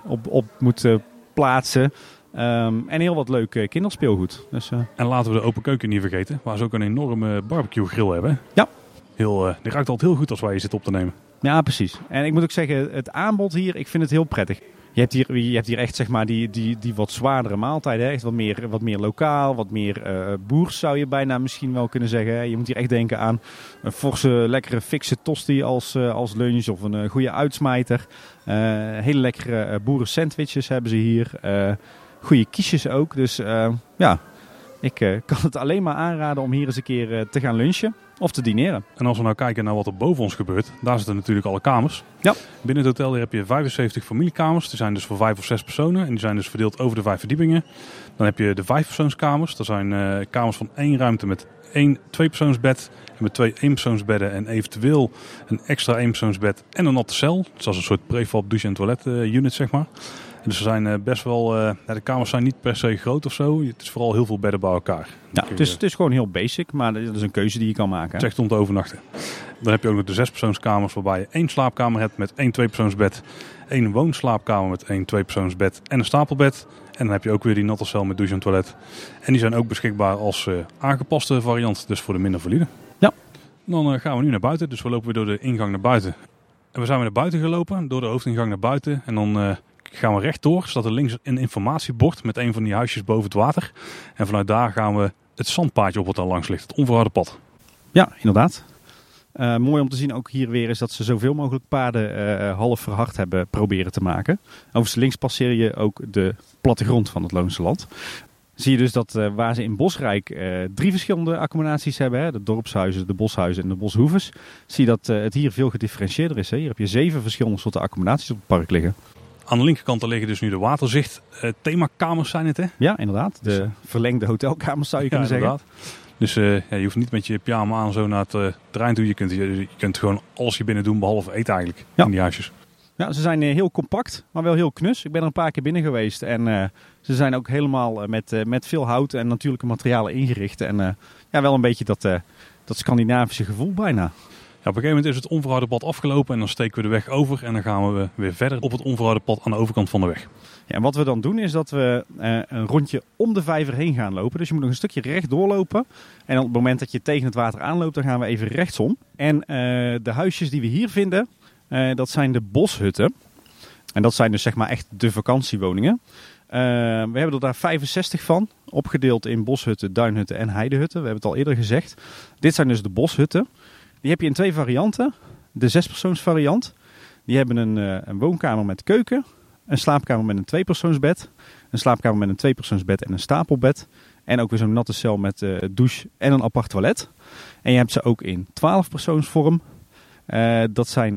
op, op moet plaatsen. Ehm, en heel wat leuk kinderspeelgoed. Dus, En laten we de open keuken niet vergeten. Waar ze ook een enorme barbecue grill hebben. Ja. Heel, eh, die ruikt altijd heel goed als wij hier zitten op te nemen. ja, precies. En ik moet ook zeggen, het aanbod hier, ik vind het heel prettig. Je hebt hier, je hebt echt zeg maar, die, die, die wat zwaardere maaltijden. Echt wat meer, wat meer lokaal, wat meer eh boers zou je bijna misschien wel kunnen zeggen. Je moet hier echt denken aan een forse, lekkere, fikse tosti als, eh, als lunch. Of een eh, goede uitsmijter. Hele lekkere boeren sandwiches hebben ze hier. Goede kiesjes ook. Dus ja, ik kan het alleen maar aanraden om hier eens een keer te gaan lunchen of te dineren. En als we nou kijken naar wat er boven ons gebeurt, daar zitten natuurlijk alle kamers. Ja. Binnen het hotel heb je 75 familiekamers. Die zijn dus voor vijf of zes personen. En die zijn dus verdeeld over de vijf verdiepingen. Dan heb je de vijfpersoonskamers. Dat zijn eh, kamers van één ruimte met één tweepersoonsbed. En met twee eenpersoonsbedden en eventueel een extra eenpersoonsbed en een natte cel. Dus dat is een soort prefab douche- en toilet eh, unit, zeg maar. Dus ze zijn eh, best wel... eh, de kamers zijn niet per se groot of zo. Het is vooral heel veel bedden bij elkaar. Ja, het, is, het is gewoon heel basic, maar dat is een keuze die je kan maken. Het is echt om te overnachten. Dan heb je ook nog de zespersoonskamers waarbij je één slaapkamer hebt met één tweepersoonsbed. één woonslaapkamer met één tweepersoonsbed en een stapelbed. En dan heb je ook weer die natte cel met douche en toilet. En die zijn ook beschikbaar als eh, aangepaste variant, dus voor de minder valide. Ja. Dan gaan we nu naar buiten, dus we lopen weer door de ingang naar buiten. En we zijn weer naar buiten gelopen, door de hoofdingang naar buiten. En dan gaan we rechtdoor, staat er links een informatiebord met een van die huisjes boven het water. En vanuit daar gaan we het zandpaadje op wat daar langs ligt, het onverharde pad. Ja, inderdaad. Eh, mooi om te zien ook hier weer is dat ze zoveel mogelijk paden eh, half verhard hebben proberen te maken. Overigens links passeer je ook de plattegrond van het Loonse Land. Zie je dus dat eh, waar ze in Bosrijk drie verschillende accommodaties hebben, hè, de dorpshuizen, de boshuizen en de boshoeves, zie je dat het hier veel gedifferentieerder is. Hè. Hier heb je zeven verschillende soorten accommodaties op het park liggen. Aan de linkerkant liggen dus nu de waterzicht. eh, themakamers zijn het, hè? Ja, inderdaad. De verlengde hotelkamers zou je kunnen zeggen. Dus eh, ja, je hoeft niet met je pyjama aan zo naar het eh, terrein toe. Je kunt, je, je kunt gewoon alles hier binnen doen, behalve eten eigenlijk, Ja. in die huisjes. Ja, ze zijn heel compact, maar wel heel knus. Ik ben er een paar keer binnen geweest en ze zijn ook helemaal met, met veel hout en natuurlijke materialen ingericht. En ja, wel een beetje dat, dat Scandinavische gevoel bijna. Op een gegeven moment is het onverharde pad afgelopen en dan steken we de weg over. En dan gaan we weer verder op het onverharde pad aan de overkant van de weg. Ja, en wat we dan doen is dat we eh, een rondje om de vijver heen gaan lopen. Dus je moet nog een stukje recht doorlopen. En op het moment dat je tegen het water aanloopt, dan gaan we even rechtsom. En eh, de huisjes die we hier vinden, eh, dat zijn de boshutten. En dat zijn dus zeg maar echt de vakantiewoningen. We hebben er daar 65 van, opgedeeld in boshutten, duinhutten en heidehutten. We hebben het al eerder gezegd. Dit zijn dus de boshutten. Die heb je in twee varianten. De zespersoonsvariant. Die hebben een, eh, een woonkamer met keuken, een slaapkamer met een tweepersoonsbed, een slaapkamer met een tweepersoonsbed en een stapelbed. En ook weer zo'n natte cel met eh, douche en een apart toilet. En je hebt ze ook in 12-persoonsvorm. Eh, dat zijn,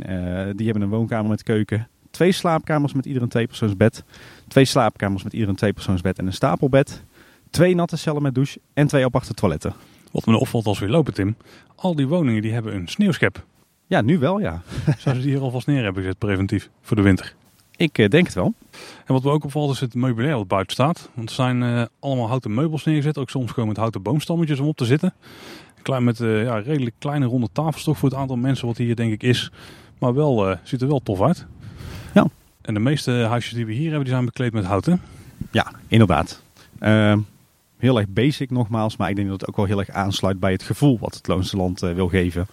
die hebben een woonkamer met keuken, twee slaapkamers met ieder een tweepersoonsbed, twee slaapkamers met ieder een tweepersoonsbed en een stapelbed, twee natte cellen met douche en twee aparte toiletten. Wat me opvalt als we lopen, Tim. Al die woningen die hebben een sneeuwschep. Ja, nu wel ja. Zouden ze die hier alvast neer hebben gezet, preventief, voor de winter. Ik eh, denk het wel. En wat me ook opvalt is het meubilair wat buiten staat. Want er zijn eh, allemaal houten meubels neergezet. Ook soms gewoon met houten boomstammetjes om op te zitten. Klein met eh, ja, redelijk kleine ronde tafels toch voor het aantal mensen wat hier denk ik is. Maar wel, ziet er wel tof uit. Ja. En de meeste huisjes die we hier hebben, die zijn bekleed met houten. Ja, inderdaad. Heel erg basic nogmaals, maar ik denk dat het ook wel heel erg aansluit bij het gevoel wat het Loonse Land eh, wil geven.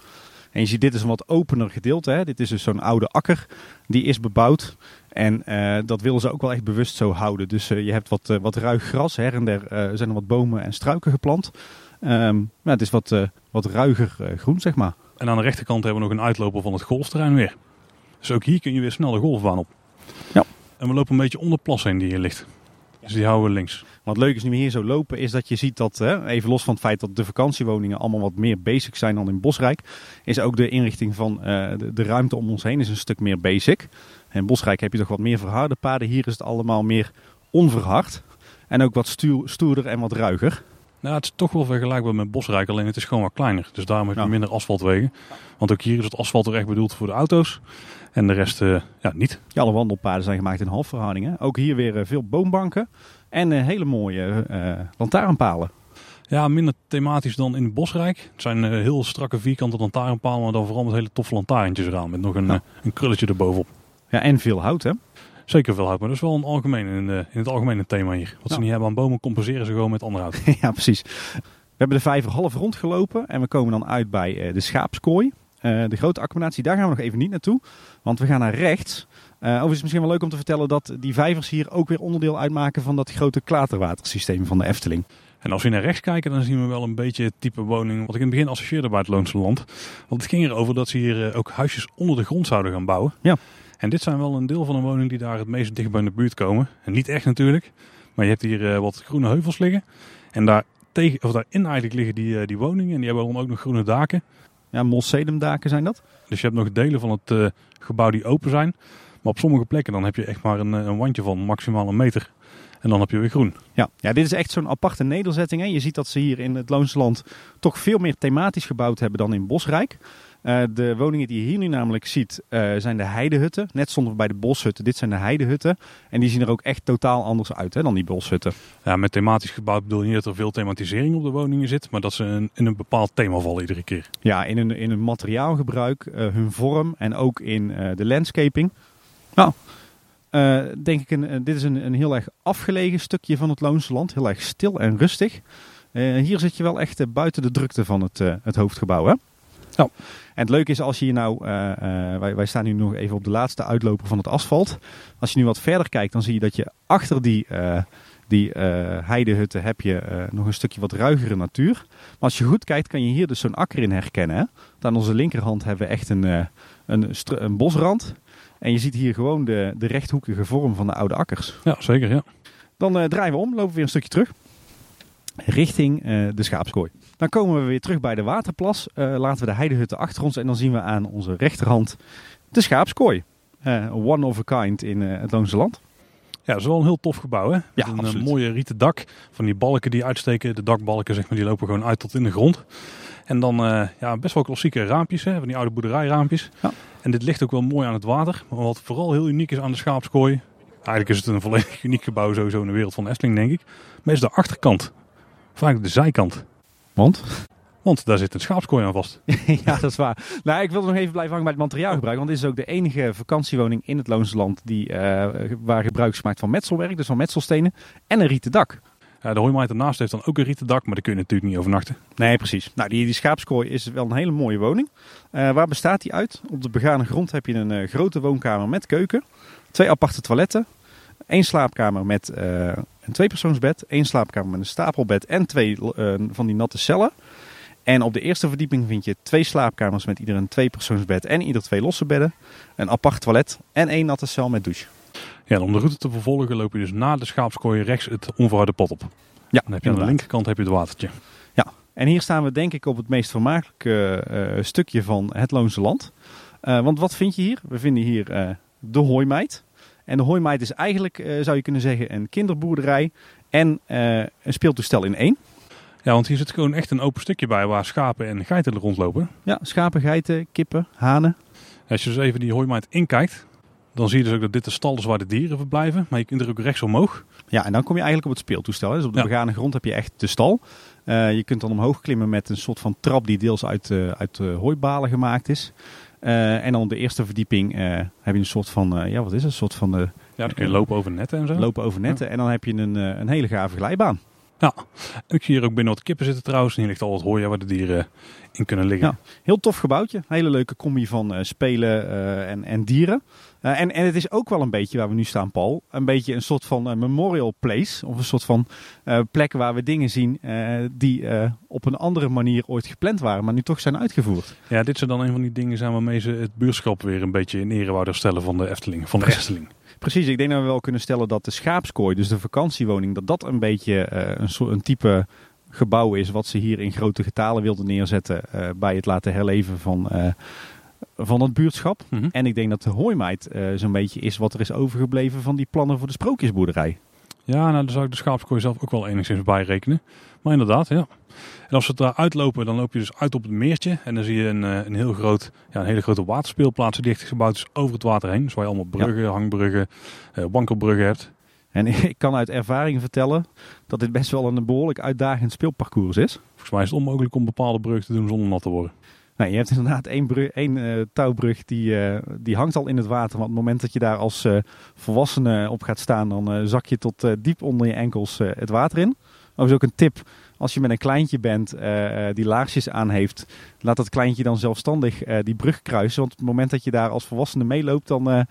En je ziet, dit is een wat opener gedeelte. Hè? Dit is dus zo'n oude akker, die is bebouwd. En eh, dat willen ze ook wel echt bewust zo houden. Dus eh, je hebt wat, wat ruig gras, her en der eh, zijn er wat bomen en struiken geplant. Ehm, maar het is wat, eh, wat ruiger groen, zeg maar. En aan de rechterkant hebben we nog een uitloper van het golfterrein weer. Dus ook hier kun je weer snel de golfbaan op. Ja. En we lopen een beetje onder de plas heen die hier ligt. Dus die houden we links. Wat leuk is nu hier zo lopen, is dat je ziet dat, hè, even los van het feit dat de vakantiewoningen allemaal wat meer basic zijn dan in Bosrijk, is ook de inrichting van eh, de, de ruimte om ons heen is een stuk meer basic. In Bosrijk heb je toch wat meer verharde paden, hier is het allemaal meer onverhard. En ook wat stuur, stoerder en wat ruiger. Nou, het is toch wel vergelijkbaar met Bosrijk, alleen het is gewoon wat kleiner. Dus daarom heb je Ja. minder asfaltwegen. Want ook hier is het asfalt er echt bedoeld voor de auto's. En de rest eh, ja, niet. Ja, alle wandelpaden zijn gemaakt in halfverhoudingen. Ook hier weer eh, veel boombanken en eh, hele mooie lantaarnpalen. Ja, minder thematisch dan in Bosrijk. Het zijn heel strakke vierkante lantaarnpalen, maar dan vooral met hele toffe lantaarntjes eraan. Met nog een, Ja. een krulletje erbovenop. Ja, en veel hout, hè? Zeker veel hout, maar dat is wel een algemeen, in, eh, in het algemeen een thema hier. Wat ze niet hebben aan bomen, compenseren ze gewoon met ander hout. ja, precies. We hebben de vijver half rondgelopen en we komen dan uit bij eh, de schaapskooi. Eh, de grote accommodatie, daar gaan we nog even niet naartoe, want we gaan naar rechts. Eh overigens is het misschien wel leuk om te vertellen dat die vijvers hier ook weer onderdeel uitmaken van dat grote klaterwatersysteem van de Efteling. En als we naar rechts kijken, dan zien we wel een beetje het type woning wat ik in het begin associeerde bij het Loonse Land. Want het ging erover dat ze hier ook huisjes onder de grond zouden gaan bouwen. Ja. En dit zijn wel een deel van de woningen die daar het meest dicht bij de buurt komen. En niet echt natuurlijk, maar je hebt hier eh, wat groene heuvels liggen. En daar tegen, of daarin eigenlijk liggen die, eh, die woningen en die hebben dan ook nog groene daken. Ja, Molsedumdaken zijn dat? Dus je hebt nog delen van het eh, gebouw die open zijn. Maar op sommige plekken dan heb je echt maar een, een wandje van maximaal een meter. En dan heb je weer groen. Ja, ja dit is echt zo'n aparte nederzetting. Hè. Je ziet dat ze hier in het Loonse Land toch veel meer thematisch gebouwd hebben dan in Bosrijk. Eh, de woningen die je hier nu namelijk ziet eh, zijn de heidehutten. Net stonden we bij de boshutten. Dit zijn de heidehutten. En die zien er ook echt totaal anders uit hè, dan die boshutten. Ja, met thematisch gebouwd bedoel je niet dat er veel thematisering op de woningen zit. Maar dat ze een, in een bepaald thema vallen iedere keer. Ja, in hun, in hun materiaalgebruik, eh, hun vorm en ook in de landscaping. Nou, denk ik, een, dit is een, een heel erg afgelegen stukje van het Loonse Land. Heel erg stil en rustig. Hier zit je wel echt buiten de drukte van het, het hoofdgebouw. Hè? Ja. En het leuke is als je hier nou, eh, eh, wij, wij staan nu nog even op de laatste uitloper van het asfalt. Als je nu wat verder kijkt, dan zie je dat je achter die, eh, die eh, heidehutten heb je nog een stukje wat ruigere natuur. Maar als je goed kijkt, kan je hier dus zo'n akker in herkennen. Hè? Aan onze linkerhand hebben we echt een, een, een bosrand. En je ziet hier gewoon de, de rechthoekige vorm van de oude akkers. Ja, zeker. Ja. Dan draaien we om, lopen we weer een stukje terug. Richting eh, de schaapskooi. Dan komen we weer terug bij de waterplas. Eh, laten we de heidehutten achter ons. En dan zien we aan onze rechterhand de schaapskooi. Eh, one of a kind in het Loonse Land. ja, dat is wel een heel tof gebouw. Hè? Met Ja, een absoluut. mooie rieten dak. Van die balken die uitsteken. De dakbalken zeg maar, die lopen gewoon uit tot in de grond. En dan ja, best wel klassieke raampjes. Hè? Van die oude boerderijraampjes. Ja. En dit ligt ook wel mooi aan het water. Maar wat vooral heel uniek is aan de schaapskooi. Eigenlijk is het een volledig uniek gebouw sowieso in de wereld van Efteling denk ik. Maar is de achterkant. Eigenlijk de zijkant. Want? Want daar zit een schaapskooi aan vast. ja, dat is waar. Nou, ik wilde nog even blijven hangen bij het materiaalgebruik. Want dit is ook de enige vakantiewoning in het Loonse Land die, eh, waar gebruik is gemaakt van metselwerk. Dus van metselstenen. En een rieten dak. Ja, de hooimaat ernaast heeft dan ook een rieten dak. Maar daar kun je natuurlijk niet overnachten. Nee, precies. Nou, die, die schaapskooi is wel een hele mooie woning. Eh, waar bestaat die uit? Op de begane grond heb je een eh, grote woonkamer met keuken. Twee aparte toiletten. één slaapkamer met een tweepersoonsbed. één slaapkamer met een stapelbed en twee eh, van die natte cellen. En op de eerste verdieping vind je twee slaapkamers met ieder een tweepersoonsbed en ieder twee losse bedden. Een apart toilet en één natte cel met douche. Ja, en om de route te vervolgen loop je dus na de schaapskooi rechts het onverharde pad op. Ja, Dan heb je aan de linkerkant heb je het watertje. En hier staan we denk ik op het meest vermakelijke eh, stukje van het Loonse Land. Eh, want wat vind je hier? We vinden hier eh, de hooimeid. En de hooimeid is eigenlijk, eh, zou je kunnen zeggen, een kinderboerderij en eh, een speeltoestel in één. Ja, want hier zit gewoon echt een open stukje bij waar schapen en geiten er rondlopen. Ja, schapen, geiten, kippen, hanen. Als je dus even die hooimaat inkijkt, dan zie je dus ook dat dit de stal is waar de dieren verblijven. Maar je kunt er ook rechts omhoog. Ja, en dan kom je eigenlijk op het speeltoestel. Hè. Dus op de Ja. begane grond heb je echt de stal. Eh, je kunt dan omhoog klimmen met een soort van trap die deels uit, eh, uit hooibalen gemaakt is. Eh, en dan op de eerste verdieping eh, heb je een soort van, eh, ja wat is het, een soort van Ja, dan kun je lopen over netten en zo. lopen over netten. En dan heb je een, een hele gave glijbaan. Ja, ik zie hier ook binnen wat kippen zitten trouwens. En hier ligt al wat hooi waar de dieren in kunnen liggen. Ja. Heel tof gebouwtje. Hele leuke combi van spelen en, en dieren. Eh, en, en het is ook wel een beetje waar we nu staan, Paul. Een beetje een soort van eh, memorial place. Of een soort van eh, plek waar we dingen zien die op een andere manier ooit gepland waren, maar nu toch zijn uitgevoerd. Ja, dit zou dan een van die dingen zijn waarmee ze het buurschap weer een beetje in ere wouden stellen van de Efteling. Van de Efteling. Precies, ik denk dat we wel kunnen stellen dat de schaapskooi, dus de vakantiewoning, dat dat een beetje een, soort, een type gebouw is wat ze hier in grote getalen wilden neerzetten bij het laten herleven van, van het buurtschap. Mhm. En ik denk dat de hooimeid eh, zo'n beetje is wat er is overgebleven van die plannen voor de sprookjesboerderij. Ja, nou, daar zou ik de schaapskooi zelf ook wel enigszins bij rekenen. Maar inderdaad, ja. En als we het daar uitlopen, dan loop je dus uit op het meertje. En dan zie je een, eh, een, heel groot, ja, een hele grote waterspeelplaats die echt gebouwd is over het water heen. Dus waar je allemaal bruggen, hangbruggen, eh, wankelbruggen hebt. En ik kan uit ervaring vertellen dat dit best wel een behoorlijk uitdagend speelparcours is. Volgens mij is het onmogelijk om bepaalde bruggen te doen zonder nat te worden. Nou, je hebt inderdaad één, één eh, touwbrug die, eh, die hangt al in het water. Want op het moment dat je daar als eh, volwassene op gaat staan, dan zak je tot diep onder je enkels het water in. Is ook een tip. Als je met een kleintje bent die laarsjes aan heeft, laat dat kleintje dan zelfstandig die brug kruisen. Want op het moment dat je daar als volwassene meeloopt, dan,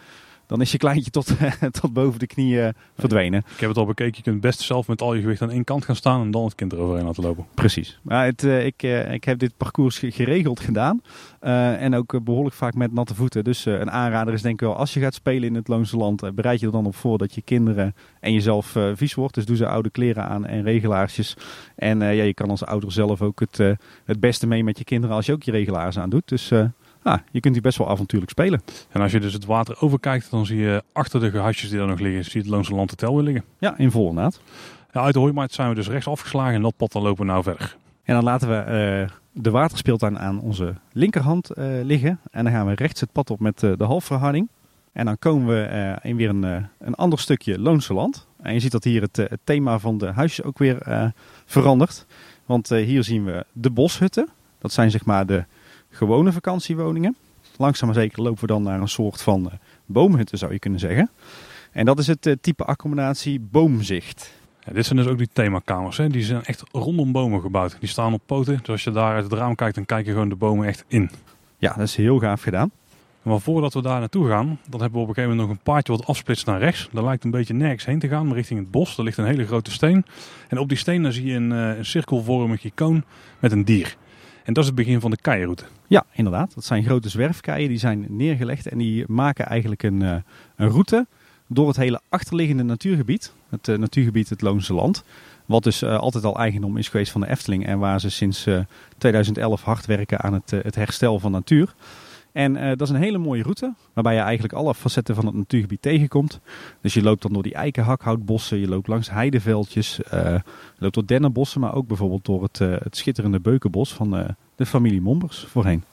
dan is je kleintje tot, tot boven de knieën verdwenen. Ik heb het al bekeken, je kunt best zelf met al je gewicht aan één kant gaan staan en dan het kind eroverheen laten lopen. Precies. Maar het, ik, ik heb dit parcours geregeld gedaan en ook behoorlijk vaak met natte voeten. Dus een aanrader is denk ik wel, als je gaat spelen in het Loonse Land, bereid je er dan op voor dat je kinderen en jezelf vies wordt. Dus doe ze oude kleren aan en regelaarsjes. En ja, je kan als ouder zelf ook het, het beste mee met je kinderen als je ook je regelaars aan doet. Dus nou, je kunt die best wel avontuurlijk spelen. En als je dus het water overkijkt, dan zie je achter de gehuisjes die daar nog liggen, zie je het Loonse Land Hotel weer liggen. Ja, in volle naad. Ja, uit de Hooimaat zijn we dus rechts afgeslagen en dat pad dan lopen we nou verder. En dan laten we uh, de waterspeeltuin aan onze linkerhand uh, liggen. En dan gaan we rechts het pad op met uh, de halfverharding. En dan komen we in weer een, een ander stukje Loonse Land. En je ziet dat hier het, het thema van de huisjes ook weer verandert. Want hier zien we de boshutten. Dat zijn zeg maar de gewone vakantiewoningen. Langzaam maar zeker lopen we dan naar een soort van eh, boomhutten zou je kunnen zeggen. En dat is het eh, type accommodatie boomzicht. Ja, dit zijn dus ook die themakamers. Hè? Die zijn echt rondom bomen gebouwd. Die staan op poten. Dus als je daar uit het raam kijkt, dan kijk je gewoon de bomen echt in. Ja, dat is heel gaaf gedaan. Maar voordat we daar naartoe gaan, dan hebben we op een gegeven moment nog een paadje wat afsplitst naar rechts. Dat lijkt een beetje nergens heen te gaan, maar richting het bos. Daar ligt een hele grote steen. En op die steen dan zie je een, eh, een cirkelvormig icoon met een dier. En dat is het begin van de keienroute. Ja, inderdaad. Dat zijn grote zwerfkeien. Die zijn neergelegd en die maken eigenlijk een, uh, een route door het hele achterliggende natuurgebied. Het uh, natuurgebied het Loonse Land. Wat dus uh, altijd al eigendom is geweest van de Efteling. En waar ze sinds 2011 hard werken aan het, het herstel van natuur. En uh, dat is een hele mooie route, waarbij je eigenlijk alle facetten van het natuurgebied tegenkomt. Dus je loopt dan door die eikenhakhoutbossen, je loopt langs heideveldjes, je loopt door dennenbossen, maar ook bijvoorbeeld door het, uh, het schitterende beukenbos van de familie Mombers voorheen.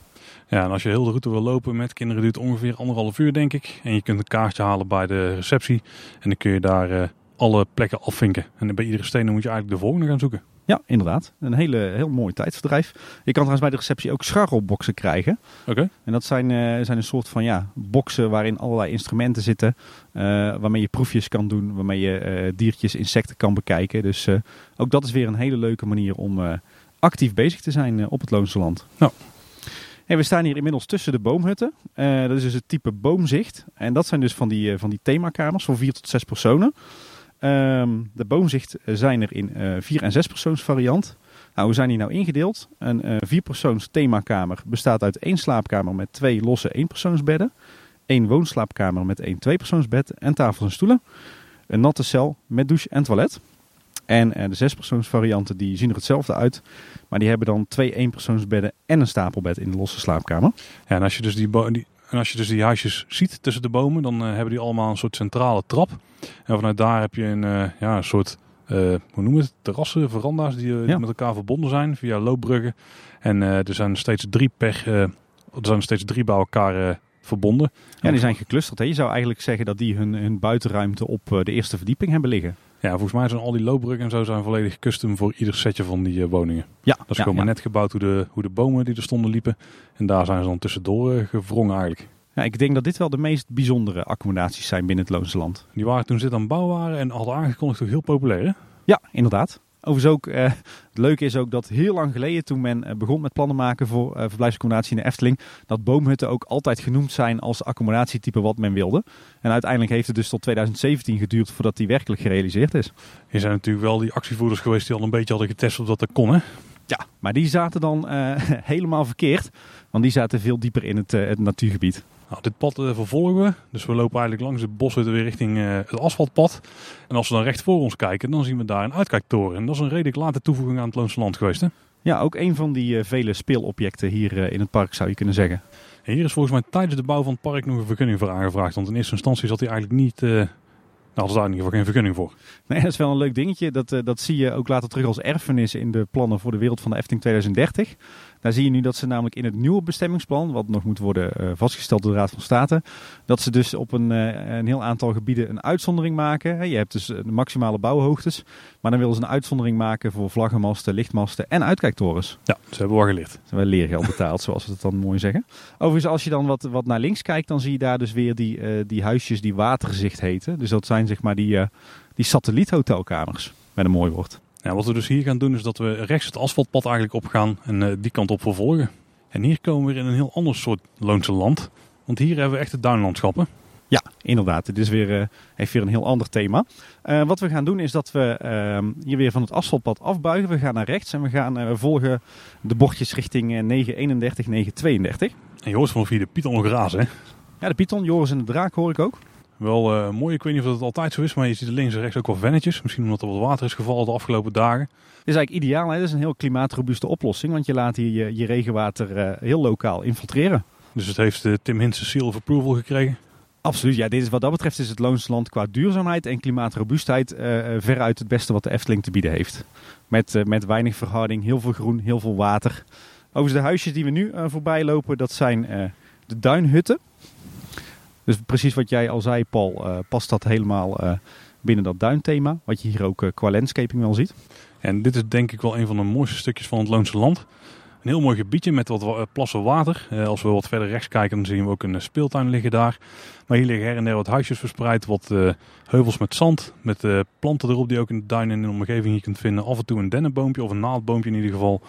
Ja, en als je heel de route wil lopen met kinderen duurt ongeveer anderhalf uur denk ik. En je kunt een kaartje halen bij de receptie en dan kun je daar alle plekken afvinken. En bij iedere steen moet je eigenlijk de volgende gaan zoeken. Ja, inderdaad. Een hele, heel mooi tijdsverdrijf. Je kan trouwens bij de receptie ook scharrelboxen krijgen. Oké. En dat zijn, uh, zijn een soort van ja, boxen waarin allerlei instrumenten zitten. Uh, waarmee je proefjes kan doen, waarmee je uh, diertjes, insecten kan bekijken. Dus ook dat is weer een hele leuke manier om actief bezig te zijn op het Loonse Land. Nou. En we staan hier inmiddels tussen de boomhutten. dat is dus het type boomzicht. En dat zijn dus van die, van die themakamers voor vier tot zes personen. Um, de boomzicht zijn er in uh, vier- en zespersoons variant. Nou, hoe zijn die nou ingedeeld? Een uh, vierpersoons themakamer bestaat uit één slaapkamer met twee losse eenpersoonsbedden. één woonslaapkamer met één tweepersoonsbed en tafels en stoelen. Een natte cel met douche en toilet. En uh, de zespersoonsvarianten die zien er hetzelfde uit. Maar die hebben dan twee eenpersoonsbedden en een stapelbed in de losse slaapkamer. Ja, en als je dus die, die en als je dus die huisjes ziet tussen de bomen, dan uh, hebben die allemaal een soort centrale trap. En vanuit daar heb je een, uh, ja, een soort, uh, hoe noemen we het, terrassen, veranda's die, ja. die, met elkaar verbonden zijn via loopbruggen. En er zijn steeds drie per, er zijn steeds drie bij elkaar verbonden. Ja, die zijn geclusterd. Hè? Je zou eigenlijk zeggen dat die hun, hun buitenruimte op de eerste verdieping hebben liggen. Ja, volgens mij zijn al die loopbruggen en zo zijn volledig custom voor ieder setje van die uh, woningen. Ja, dat is ja, gewoon ja. maar net gebouwd hoe de, hoe de bomen die er stonden liepen. En daar zijn ze dan tussendoor uh, gevrongen eigenlijk. Ja, ik denk dat dit wel de meest bijzondere accommodaties zijn binnen het Loonse Land. Die waren toen ze dit aan bouw waren en hadden aangekondigd ook heel populair hè? Ja, inderdaad. Overigens ook, uh, het leuke is ook dat heel lang geleden toen men uh, begon met plannen maken voor uh, verblijfsaccommodatie in de Efteling, dat boomhutten ook altijd genoemd zijn als accommodatietype wat men wilde. En uiteindelijk heeft het dus tot 2017 geduurd voordat die werkelijk gerealiseerd is. Er zijn natuurlijk wel die actievoerders geweest die al een beetje hadden getest of dat er kon hè? Ja, maar die zaten dan helemaal verkeerd, want die zaten veel dieper in het, het natuurgebied. Nou, dit pad uh, vervolgen we. Dus we lopen eigenlijk langs de boshutten weer richting uh, het asfaltpad. En als we dan recht voor ons kijken, dan zien we daar een uitkijktoren. En dat is een redelijk late toevoeging aan het Loonse Land geweest. Hè? Ja, ook een van die uh, vele speelobjecten hier in het park zou je kunnen zeggen. En hier is volgens mij tijdens de bouw van het park nog een vergunning voor aangevraagd. Want in eerste instantie zat hij eigenlijk niet... nou, hadden ze daar in ieder geval geen vergunning voor. Nee, dat is wel een leuk dingetje. Dat, dat zie je ook later terug als erfenis in de plannen voor de wereld van de Efteling 2030. Daar zie je nu dat ze namelijk in het nieuwe bestemmingsplan, wat nog moet worden uh, vastgesteld door de Raad van State, dat ze dus op een, uh, een heel aantal gebieden een uitzondering maken. Je hebt dus de maximale bouwhoogtes, maar dan willen ze een uitzondering maken voor vlaggenmasten, lichtmasten en uitkijktorens. Ja, ze hebben wel geleerd. Ze hebben leergeld betaald, zoals we het dan mooi zeggen. Overigens, als je dan wat, wat naar links kijkt, dan zie je daar dus weer die, uh, die huisjes die watergezicht heten. Dus dat zijn zeg maar die, die satelliethotelkamers, met een mooi woord. Ja, wat we dus hier gaan doen is dat we rechts het asfaltpad eigenlijk opgaan en uh, die kant op vervolgen. En hier komen we weer in een heel ander soort Loonse land. Want hier hebben we echt de duinlandschappen. Ja, inderdaad. Het is weer, uh, heeft weer een heel ander thema. Uh, wat we gaan doen is dat we uh, hier weer van het asfaltpad afbuigen. We gaan naar rechts en we gaan volgen de bochtjes richting 931, 932. En hoort vanaf hier de Python grazen, hè? Ja, de Python, Joris en de Draak hoor ik ook. Wel mooi, ik weet niet of het altijd zo is, maar je ziet er links en rechts ook wel vennetjes. Misschien omdat er wat water is gevallen de afgelopen dagen. Dit is eigenlijk ideaal, hè? Dit is een heel klimaatrobuuste oplossing, want je laat hier je, je regenwater heel lokaal infiltreren. Dus het heeft Tim Hinsen seal of approval gekregen? Absoluut, ja. Dit is, wat dat betreft is het Loonse Land qua duurzaamheid en klimaatrobuustheid uh, veruit het beste wat de Efteling te bieden heeft. Met, uh, met weinig verharding, heel veel groen, heel veel water. Overigens de huisjes die we nu uh, voorbij lopen, dat zijn de duinhutten. Dus precies wat jij al zei, Paul, past dat helemaal binnen dat duinthema. Wat je hier ook qua landscaping wel ziet. En dit is denk ik wel een van de mooiste stukjes van het Loonse Land. Een heel mooi gebiedje met wat eh, plassen water. Eh, als we wat verder rechts kijken, dan zien we ook een eh, speeltuin liggen daar. Maar hier liggen her en der wat huisjes verspreid. Wat heuvels met zand. Met planten erop die je ook in de duin en in de omgeving hier kunt vinden. Af en toe een dennenboompje of een naaldboompje in ieder geval.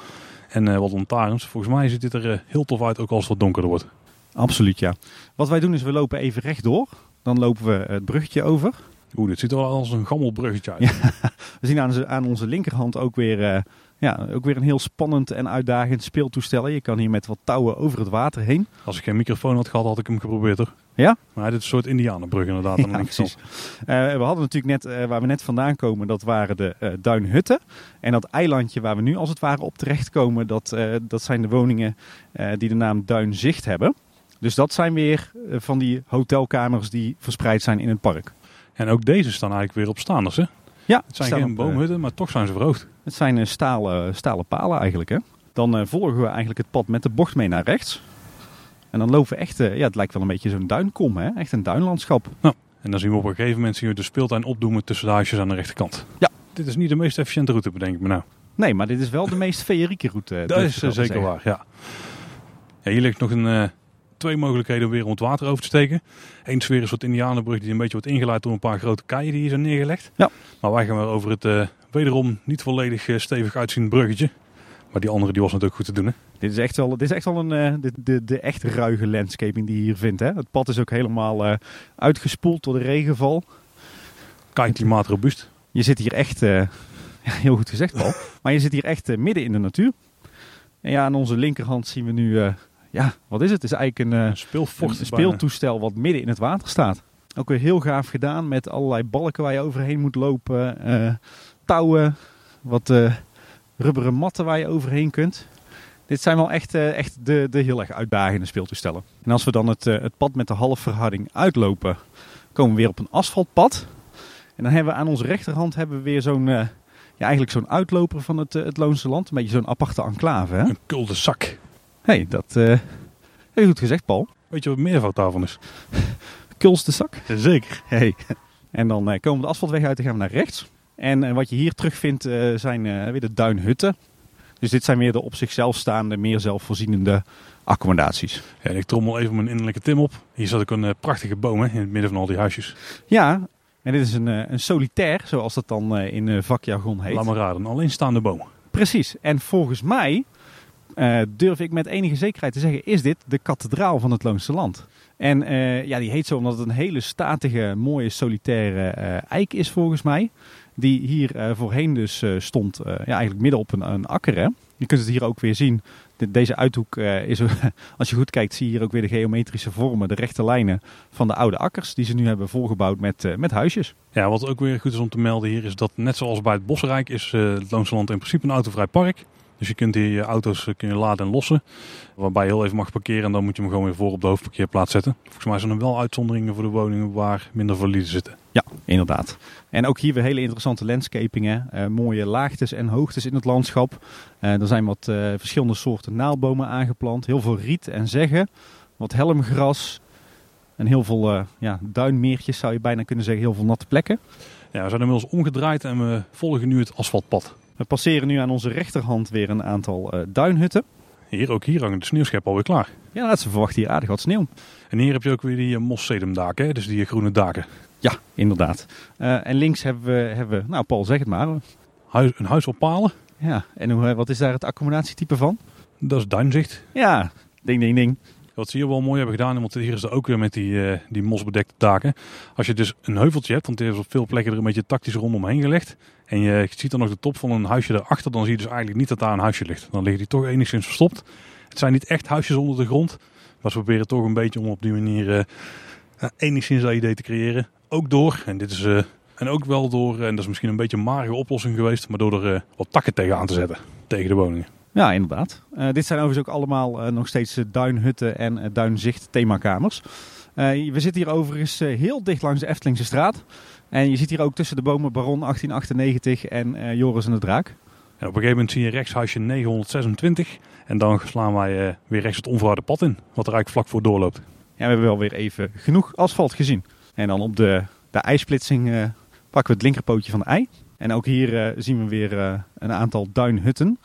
En wat lantaarns. Volgens mij ziet dit er heel tof uit, ook als het wat donkerder wordt. Absoluut, ja. Wat wij doen is we lopen even rechtdoor. Dan lopen we het bruggetje over. Oeh, dit ziet er wel als een gammel bruggetje uit. we zien aan, aan, onze linkerhand ook weer ja, ook weer een heel spannend en uitdagend speeltoestel. Je kan hier met wat touwen over het water heen. Als ik geen microfoon had gehad, had ik hem geprobeerd hoor. Ja? Maar dit is een soort indianenbrug inderdaad. Ja, precies. Uh, we hadden natuurlijk net, uh, waar we net vandaan komen, dat waren de uh, duinhutten. En dat eilandje waar we nu als het ware op terechtkomen, dat, dat zijn de woningen die de naam Duinzicht hebben. Dus dat zijn weer van die hotelkamers die verspreid zijn in het park. En ook deze staan eigenlijk weer op staanders hè? Ja, het zijn geen op, boomhutten, maar toch zijn ze verhoogd. Het zijn uh, stalen, stalen palen eigenlijk. Hè? Dan volgen we eigenlijk het pad met de bocht mee naar rechts. En dan lopen we echt, ja, het lijkt wel een beetje zo'n duinkom, hè? echt een duinlandschap. Nou, en dan zien we op een gegeven moment zien we de speeltuin opdoemen tussen de huisjes aan de rechterkant. Ja. Dit is niet de meest efficiënte route, bedenk ik me nou. Nee, maar dit is wel de meest feerieke route. Dat is zeker waar, ja. ja. Hier ligt nog een twee mogelijkheden om weer om het water over te steken. Eén sfeer is wat Indianenbrug die een beetje wordt ingeleid door een paar grote keien die hier zijn neergelegd. Ja. Maar wij gaan weer over het uh, wederom niet volledig uh, stevig uitziende bruggetje. Maar die andere die was natuurlijk goed te doen. Hè? Dit is echt wel, dit is echt wel een, uh, de, de, de echt ruige landscaping die je hier vindt. Hè? Het pad is ook helemaal uitgespoeld door de regenval. Kijk, klimaatrobuust. Je zit hier echt, ja, heel goed gezegd Paul, maar je zit hier echt midden in de natuur. En ja, aan onze linkerhand zien we nu ja, wat is het? Het is eigenlijk een, uh, een speeltoestel wat midden in het water staat. Ook weer heel gaaf gedaan met allerlei balken waar je overheen moet lopen. Uh, touwen, wat uh, rubberen matten waar je overheen kunt. Dit zijn wel echt, echt de, de heel erg uitdagende speeltoestellen. En als we dan het, het pad met de halfverharding uitlopen, komen we weer op een asfaltpad. En dan hebben we aan onze rechterhand hebben we weer zo'n ja, eigenlijk zo'n uitloper van het, het Loonse Land. Een beetje zo'n aparte enclave. Hè? Een kulde zak hey, dat uh, je goed gezegd, Paul. Weet je wat meervoud daarvan is? Kuls de zak. Zeker. Hey. En dan uh, komen we de asfaltweg uit en gaan we naar rechts. En uh, wat je hier terugvindt zijn weer de duinhutten. Dus dit zijn weer de op zichzelf staande, meer zelfvoorzienende accommodaties. Ja, ik trommel even mijn innerlijke Tim op. Hier zat ook een prachtige boom hè, in het midden van al die huisjes. Ja, en dit is een, een solitair, zoals dat dan in vakjargon heet. Laat maar raden, een alleenstaande boom. Precies. En volgens mij uh, durf ik met enige zekerheid te zeggen, is dit de kathedraal van het Loonse Land. En uh, ja, die heet zo omdat het een hele statige, mooie, solitaire uh, eik is volgens mij. Die hier voorheen dus stond, ja, eigenlijk midden op een, een akker. Hè? Je kunt het hier ook weer zien. De, deze uithoek is, als je goed kijkt, zie je hier ook weer de geometrische vormen, de rechte lijnen van de oude akkers. Die ze nu hebben volgebouwd met, met huisjes. Ja, wat ook weer goed is om te melden hier is dat net zoals bij het Bosrijk is het Loonse Land in principe een autovrij park. Dus je kunt hier je auto's eh, kun je laden en lossen. Waarbij je heel even mag parkeren en dan moet je hem gewoon weer voor op de hoofdparkeerplaats zetten. Volgens mij zijn er wel uitzonderingen voor de woningen waar minder valide zitten. Ja, inderdaad. En ook hier weer hele interessante landscapingen. Uh, mooie laagtes en hoogtes in het landschap. Uh, er zijn wat uh, verschillende soorten naaldbomen aangeplant. Heel veel riet en zeggen. Wat helmgras. En heel veel ja, duinmeertjes zou je bijna kunnen zeggen. Heel veel natte plekken. Ja, we zijn inmiddels omgedraaid en we volgen nu het asfaltpad. We passeren nu aan onze rechterhand weer een aantal uh, duinhutten. Hier, ook hier hangen de sneeuwschepen alweer klaar. Ja, dat ze verwachten hier aardig wat sneeuw. En hier heb je ook weer die uh, mossedumdaken, dus die groene daken. Ja, inderdaad. Uh, en links hebben we, hebben we, nou Paul zeg het maar. Huis, een huis op palen. Ja, en hoe, wat is daar het accommodatietype van? Dat is duinzicht. Ja, ding ding ding. Wat ze hier wel mooi hebben gedaan, want hier is er ook weer met die, uh, die mosbedekte daken. Als je dus een heuveltje hebt, want er is op veel plekken er een beetje tactisch rondomheen gelegd. En je ziet dan nog de top van een huisje erachter, dan zie je dus eigenlijk niet dat daar een huisje ligt. Dan liggen die toch enigszins verstopt. Het zijn niet echt huisjes onder de grond. Maar ze proberen toch een beetje om op die manier uh, enigszins dat idee te creëren. Ook door, en dit is... En ook wel door, en dat is misschien een beetje een marige oplossing geweest, maar door er wat takken tegenaan te zetten. Tegen de woningen. Ja, inderdaad. Uh, dit zijn overigens ook allemaal uh, nog steeds duinhutten en duinzicht themakamers. we zitten hier overigens heel dicht langs de Eftelingse straat. En je ziet hier ook tussen de bomen Baron 1898 en Joris en de Draak. En op een gegeven moment zie je rechts huisje 926. En dan slaan wij weer rechts het onverharde pad in, wat er eigenlijk vlak voor doorloopt. Ja, we hebben wel weer even genoeg asfalt gezien. En dan op de, de ijsplitsing pakken we het linkerpootje van de ei. En ook hier zien we weer een aantal duinhutten.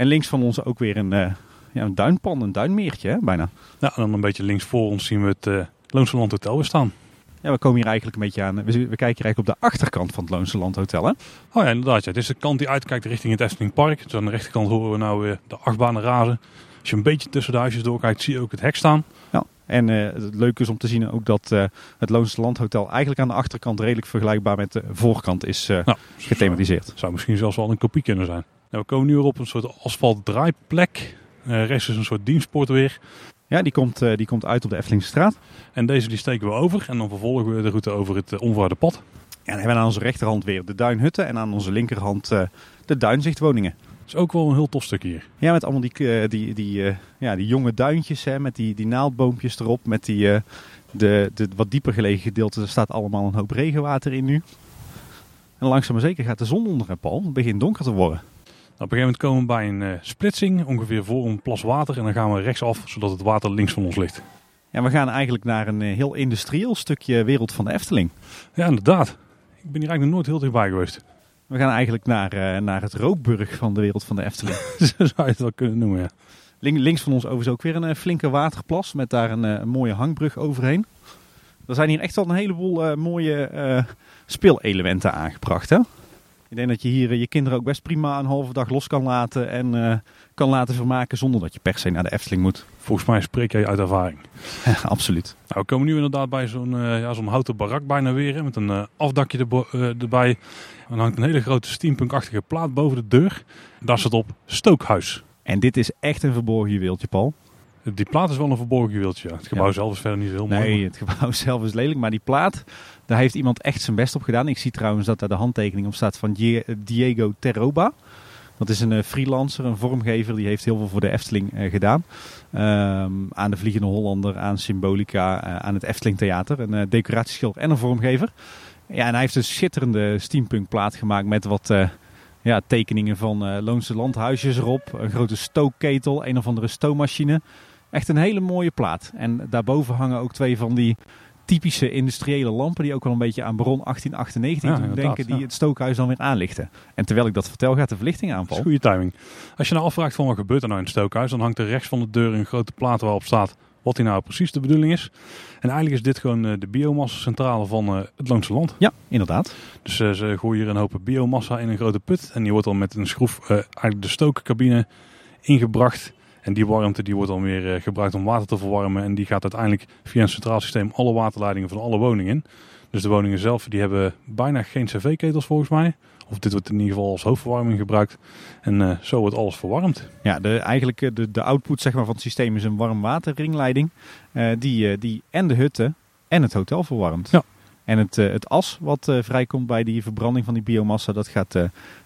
En links van ons ook weer een, uh, ja, een duinpan, een duinmeertje hè, bijna. Ja, en dan een beetje links voor ons zien we het uh, Loonse Land Hotel weer staan. Ja, we komen hier eigenlijk een beetje aan. We, we kijken hier eigenlijk op de achterkant van het Loonse Land Hotel. Hè? Oh ja, inderdaad. Ja. Dit is de kant die uitkijkt richting het Efteling Park. Dus aan de rechterkant horen we nou weer de achtbanen razen. Als je een beetje tussen de huisjes doorkijkt, zie je ook het hek staan. Ja, en uh, het leuke is om te zien ook dat uh, het Loonse Land Hotel eigenlijk aan de achterkant redelijk vergelijkbaar met de voorkant is uh, nou, gethematiseerd. Zou, zou misschien zelfs wel een kopie kunnen zijn. Nou, we komen nu weer op een soort asfalt draaiplek. Uh, rechts is een soort dienstpoort weer. Ja, die komt, uh, die komt uit op de Eftelingstraat. En deze die steken we over en dan vervolgen we de route over het uh, onverharde pad. Ja, dan hebben we aan onze rechterhand weer de duinhutten en aan onze linkerhand de duinzichtwoningen. Dat is ook wel een heel tof stuk hier. Ja, met allemaal die, die, die, ja, die jonge duintjes, hè, met die, die naaldboompjes erop, met die, de, de wat dieper gelegen gedeelte. Er staat allemaal een hoop regenwater in nu. En langzaam maar zeker gaat de zon onder, Paul. Het begint donker te worden. Op een gegeven moment komen we bij een uh, splitsing, ongeveer voor een plas water. En dan gaan we rechtsaf, zodat het water links van ons ligt. Ja, we gaan eigenlijk naar een uh, heel industrieel stukje wereld van de Efteling. Ja, inderdaad. Ik ben hier eigenlijk nog nooit heel dichtbij geweest. We gaan eigenlijk naar, uh, naar het rookburg van de wereld van de Efteling. Zo zou je het wel kunnen noemen, ja. Link, links van ons overigens ook weer een flinke waterplas met daar een, een, mooie hangbrug overheen. Er zijn hier echt wel een heleboel mooie speelelementen aangebracht, hè? Ik denk dat je hier eh, je kinderen ook best prima een halve dag los kan laten en uh, kan laten vermaken zonder dat je per se naar de Efteling moet. Volgens mij spreek jij uit ervaring. absoluut. Nou, we komen nu inderdaad bij zo'n uh, ja, zo'n houten barak bijna weer, met een uh, afdakje erbij. En dan hangt een hele grote steampunkachtige plaat boven de deur. Daar staat op Stookhuis. En dit is echt een verborgen juweeltje, Paul. Die plaat is wel een verborgen juweeltje. Het gebouw ja. zelf is verder niet heel mooi. Nee, het gebouw zelf is lelijk. Maar die plaat, daar heeft iemand echt zijn best op gedaan. Ik zie trouwens dat daar de handtekening op staat van Diego Terroba. Dat is een freelancer, een vormgever. Die heeft heel veel voor de Efteling uh, gedaan. Um, aan de Vliegende Hollander, aan Symbolica, uh, aan het Efteling Theater. Een uh, decoratieschilder en een vormgever. Ja, en hij heeft een schitterende steampunk plaat gemaakt met wat ja, tekeningen van Loonse landhuisjes erop. Een grote stookketel, een of andere stoommachine. Echt een hele mooie plaat. En daarboven hangen ook twee van die typische industriële lampen die ook wel een beetje aan Baron 1898 ja, doen denken, die het stookhuis dan weer aanlichten. En terwijl ik dat vertel, gaat de verlichting aanvallen. Goede timing. Als je nou afvraagt van wat gebeurt er nou in het stookhuis, dan hangt er rechts van de deur een grote plaat waarop staat wat hier nou precies de bedoeling is. En eigenlijk is dit gewoon uh, de biomassa-centrale van uh, het Loonse Land. Ja, inderdaad. Dus uh, ze gooien hier een hoop biomassa in een grote put en die wordt dan met een schroef eigenlijk de stookcabine ingebracht. En die warmte die wordt dan weer uh, gebruikt om water te verwarmen. En die gaat uiteindelijk via een centraal systeem alle waterleidingen van alle woningen in. Dus de woningen zelf die hebben bijna geen cv-ketels volgens mij. Of dit wordt in ieder geval als hoofdverwarming gebruikt. En uh, zo wordt alles verwarmd. Ja, de, eigenlijk eh, de, de output zeg maar, van het systeem is een warmwaterringleiding. Uh, die, die en de hutten en het hotel verwarmt. Ja. En het, het as wat vrijkomt bij die verbranding van die biomassa, dat gaat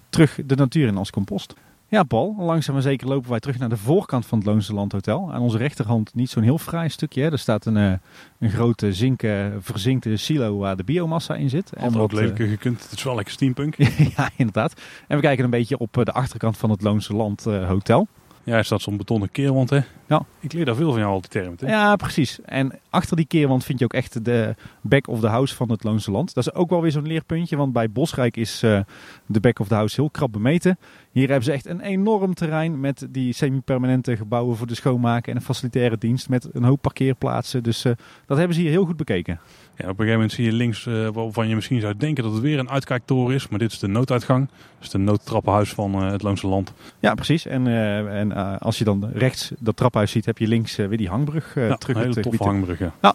terug de natuur in als compost. Ja, Paul, langzaam maar zeker lopen wij terug naar de voorkant van het Loonse Land Hotel. Aan onze rechterhand niet zo'n heel fraai stukje. Hè. Er staat een, uh, een grote zinken, verzinkte silo waar de biomassa in zit. En wat lelijke gekund. Het is wel lekker steampunk. ja, inderdaad. En we kijken een beetje op eh, de achterkant van het Loonse Land Hotel. Ja, er staat zo'n betonnen keerwand, hè? Ja. Ik leer daar veel van jou al die termen, hè? Ja, precies. En achter die keerwand vind je ook echt de back of the house van het Loonse Land. Dat is ook wel weer zo'n leerpuntje, want bij Bosrijk is uh, de back of the house heel krap bemeten. Hier hebben ze echt een enorm terrein met die semi-permanente gebouwen voor de schoonmaken en een facilitaire dienst met een hoop parkeerplaatsen. Dus eh, dat hebben ze hier heel goed bekeken. Ja, op een gegeven moment zie je links uh, waarvan je misschien zou denken dat het weer een uitkijktoren is. Maar dit is de nooduitgang. Dus de noodtrappenhuis van uh, het Loonse Land. Ja, precies. En, en als je dan rechts dat trappenhuis ziet, heb je links weer die hangbrug ja, terug. Een hele toffe hangbrug, ja. ja.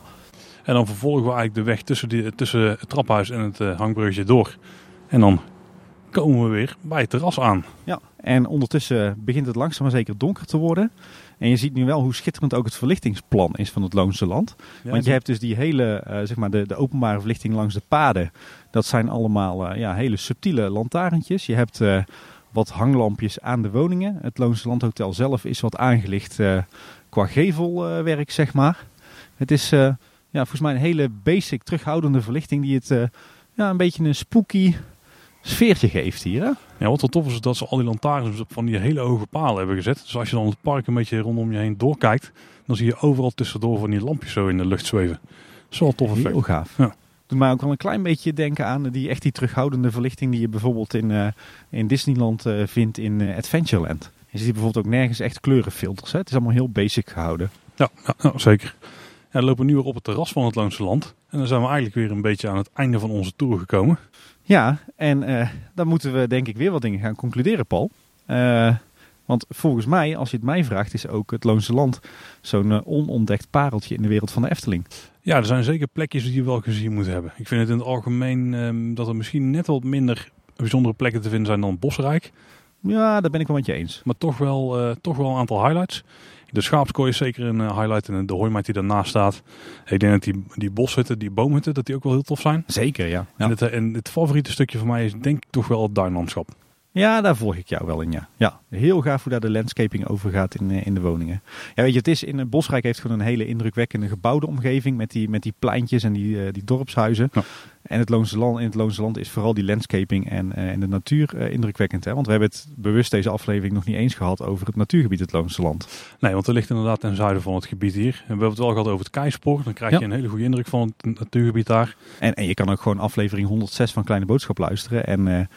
En dan vervolgen we eigenlijk de weg tussen, die, tussen het trappenhuis en het hangbruggetje door. En dan komen we weer bij het terras aan. Ja, en ondertussen begint het langzaam maar zeker donker te worden. En je ziet nu wel hoe schitterend ook het verlichtingsplan is van het Loonse Land. Want je hebt dus die hele, uh, zeg maar de, de openbare verlichting langs de paden. Dat zijn allemaal uh, ja, hele subtiele lantaarntjes. Je hebt uh, wat hanglampjes aan de woningen. Het Loonse Landhotel zelf is wat aangelicht qua gevelwerk, zeg maar. Het is ja, volgens mij een hele basic terughoudende verlichting die het ja, een beetje een spooky sfeertje geeft hier. Hè? Ja, wat wel tof is dat ze al die lantaarns op van die hele hoge palen hebben gezet. Dus als je dan het park een beetje rondom je heen doorkijkt, dan zie je overal tussendoor van die lampjes zo in de lucht zweven. Dat is wel tof effect. Heel gaaf. Ja. Doet mij ook wel een klein beetje denken aan die echt die terughoudende verlichting die je bijvoorbeeld in, uh, in Disneyland uh, vindt in uh, Adventureland. Je ziet bijvoorbeeld ook nergens echt kleurenfilters. Hè? Het is allemaal heel basic gehouden. Ja, ja, ja zeker. Ja, we lopen nu weer op het terras van het Loonse Land. En dan zijn we eigenlijk weer een beetje aan het einde van onze tour gekomen. Ja, en uh, dan moeten we denk ik weer wat dingen gaan concluderen, Paul. Uh, want volgens mij, als je het mij vraagt, is ook het Loonse Land zo'n uh, onontdekt pareltje in de wereld van de Efteling. Ja, er zijn zeker plekjes die je wel gezien moet hebben. Ik vind het in het algemeen um, dat er misschien net wat minder bijzondere plekken te vinden zijn dan Bosrijk. Ja, daar ben ik wel met je eens. Maar toch wel, toch wel een aantal highlights. De schaapskooi is zeker een highlight en de hooimaat die daarnaast staat. Ik denk dat die, die boshutten, die boomhutten, dat die ook wel heel tof zijn. Zeker, ja. ja. En, het, en het favoriete stukje van mij is denk ik toch wel het duinlandschap. Ja, daar volg ik jou wel in, ja. ja. Heel gaaf hoe daar de landscaping over gaat in, in de woningen. Ja, weet je, het is in Bosrijk heeft gewoon een hele indrukwekkende gebouwde omgeving met die, met die pleintjes en die, uh, die dorpshuizen. Ja. En het Loonse Land, in het Loonse Land is vooral die landscaping en, en de natuur indrukwekkend. Hè? Want we hebben het bewust deze aflevering nog niet eens gehad over het natuurgebied het Loonse Land. Nee, want er ligt inderdaad ten zuiden van het gebied hier. En we hebben het wel gehad over het Keispoor. Dan krijg je ja. een hele goede indruk van het natuurgebied daar. En, en je kan ook gewoon aflevering 106 van Kleine Boodschap luisteren en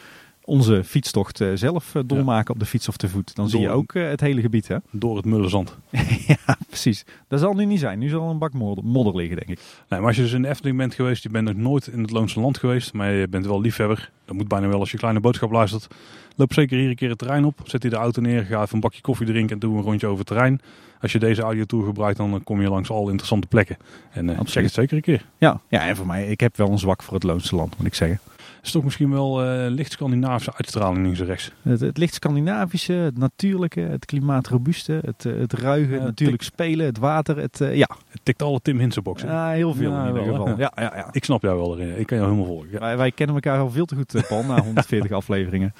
onze fietstocht uh, zelf uh, dolmaken ja. op de fiets of te voet. Dan Door, zie je ook uh, het hele gebied. Hè? Door het mullenzand. ja, precies. Dat zal nu niet zijn. Nu zal er een bak modder, modder, liggen, denk ik. Nee, maar als je dus in de Efteling bent geweest, je bent nog nooit in het Loonse Land geweest, maar je bent wel liefhebber. Dat moet bijna wel als je kleine boodschap luistert. Loop zeker hier een keer het terrein op. Zet hier de auto neer, ga even een bakje koffie drinken en doe een rondje over het terrein. Als je deze audiotour gebruikt, dan kom je langs al interessante plekken. En uh, check het zeker een keer. Ja, ja, en voor mij, ik heb wel een zwak voor het Loonse Land, moet ik zeggen is toch misschien wel uh, licht Scandinavische uitstraling links en rechts. Het, het licht Scandinavische, het natuurlijke, het klimaatrobuuste, het, uh, het ruige, uh, natuurlijk spelen, het water. Het, ja. het tikt alle Tim Hinsen boxen. Ja, heel veel ja, in ieder geval. Ja, ja, ja. Ik snap jou wel erin. Ik kan jou helemaal volgen. Wij, wij, kennen elkaar al veel te goed, Paul, na 140 afleveringen.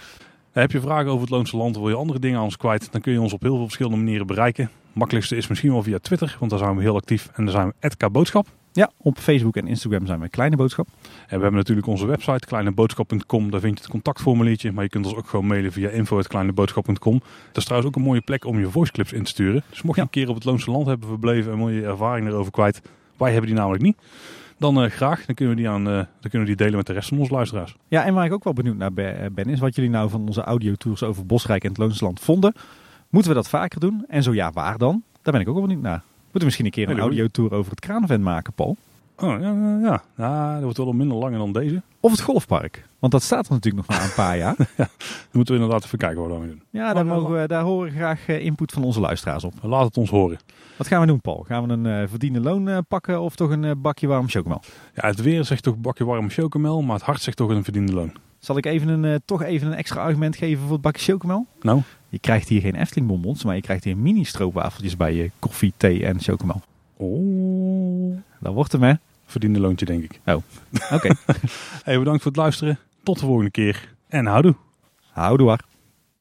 Heb je vragen over het Loonse Land, wil je andere dingen aan ons kwijt, dan kun je ons op heel veel verschillende manieren bereiken. makkelijkste is misschien wel via Twitter, want daar zijn we heel actief. En daar zijn we @kboodschap. Ja, op Facebook en Instagram zijn we Kleine Boodschap. En we hebben natuurlijk onze website kleineboodschap.com. Daar vind je het contactformuliertje. Maar je kunt ons ook gewoon mailen via info.kleineboodschap.com. Dat is trouwens ook een mooie plek om je voiceclips in te sturen. Dus mocht je ja. een keer op het Loonse Land hebben verbleven en mooie ervaring erover kwijt. Wij hebben die namelijk niet. Dan uh, graag. Dan kunnen, we die aan, uh, dan kunnen we die delen met de rest van onze luisteraars. Ja, en waar ik ook wel benieuwd naar ben is wat jullie nou van onze audiotours over Bosrijk en het Loonse Land vonden. Moeten we dat vaker doen? En zo ja, waar dan? Daar ben ik ook wel benieuwd naar. Moeten misschien een keer een audiotour over het kraanvent maken, Paul? Oh, ja, ja. ja, dat wordt wel minder langer dan deze. Of het golfpark. Want dat staat er natuurlijk nog maar een paar jaar. ja, dan moeten we inderdaad even kijken wat we dan doen. Ja, daar, mogen we, daar horen we graag input van onze luisteraars op. Laat het ons horen. Wat gaan we doen, Paul? Gaan we een uh, verdiende loon uh, pakken of toch een uh, bakje warm chocomel? Ja, het weer zegt toch bakje warm chocomel, maar het hart zegt toch een verdiende loon. Zal ik even een, toch even een extra argument geven voor het bakje chocomel? Nou? Je krijgt hier geen Efteling bonbons, maar je krijgt hier mini stroopwafeltjes bij je koffie, thee en chocomel. Oh. Dat wordt hem, hè? Verdiende loontje, denk ik. Oh, oké. Okay. hey, bedankt voor het luisteren. Tot de volgende keer. En houdoe. Houdoe.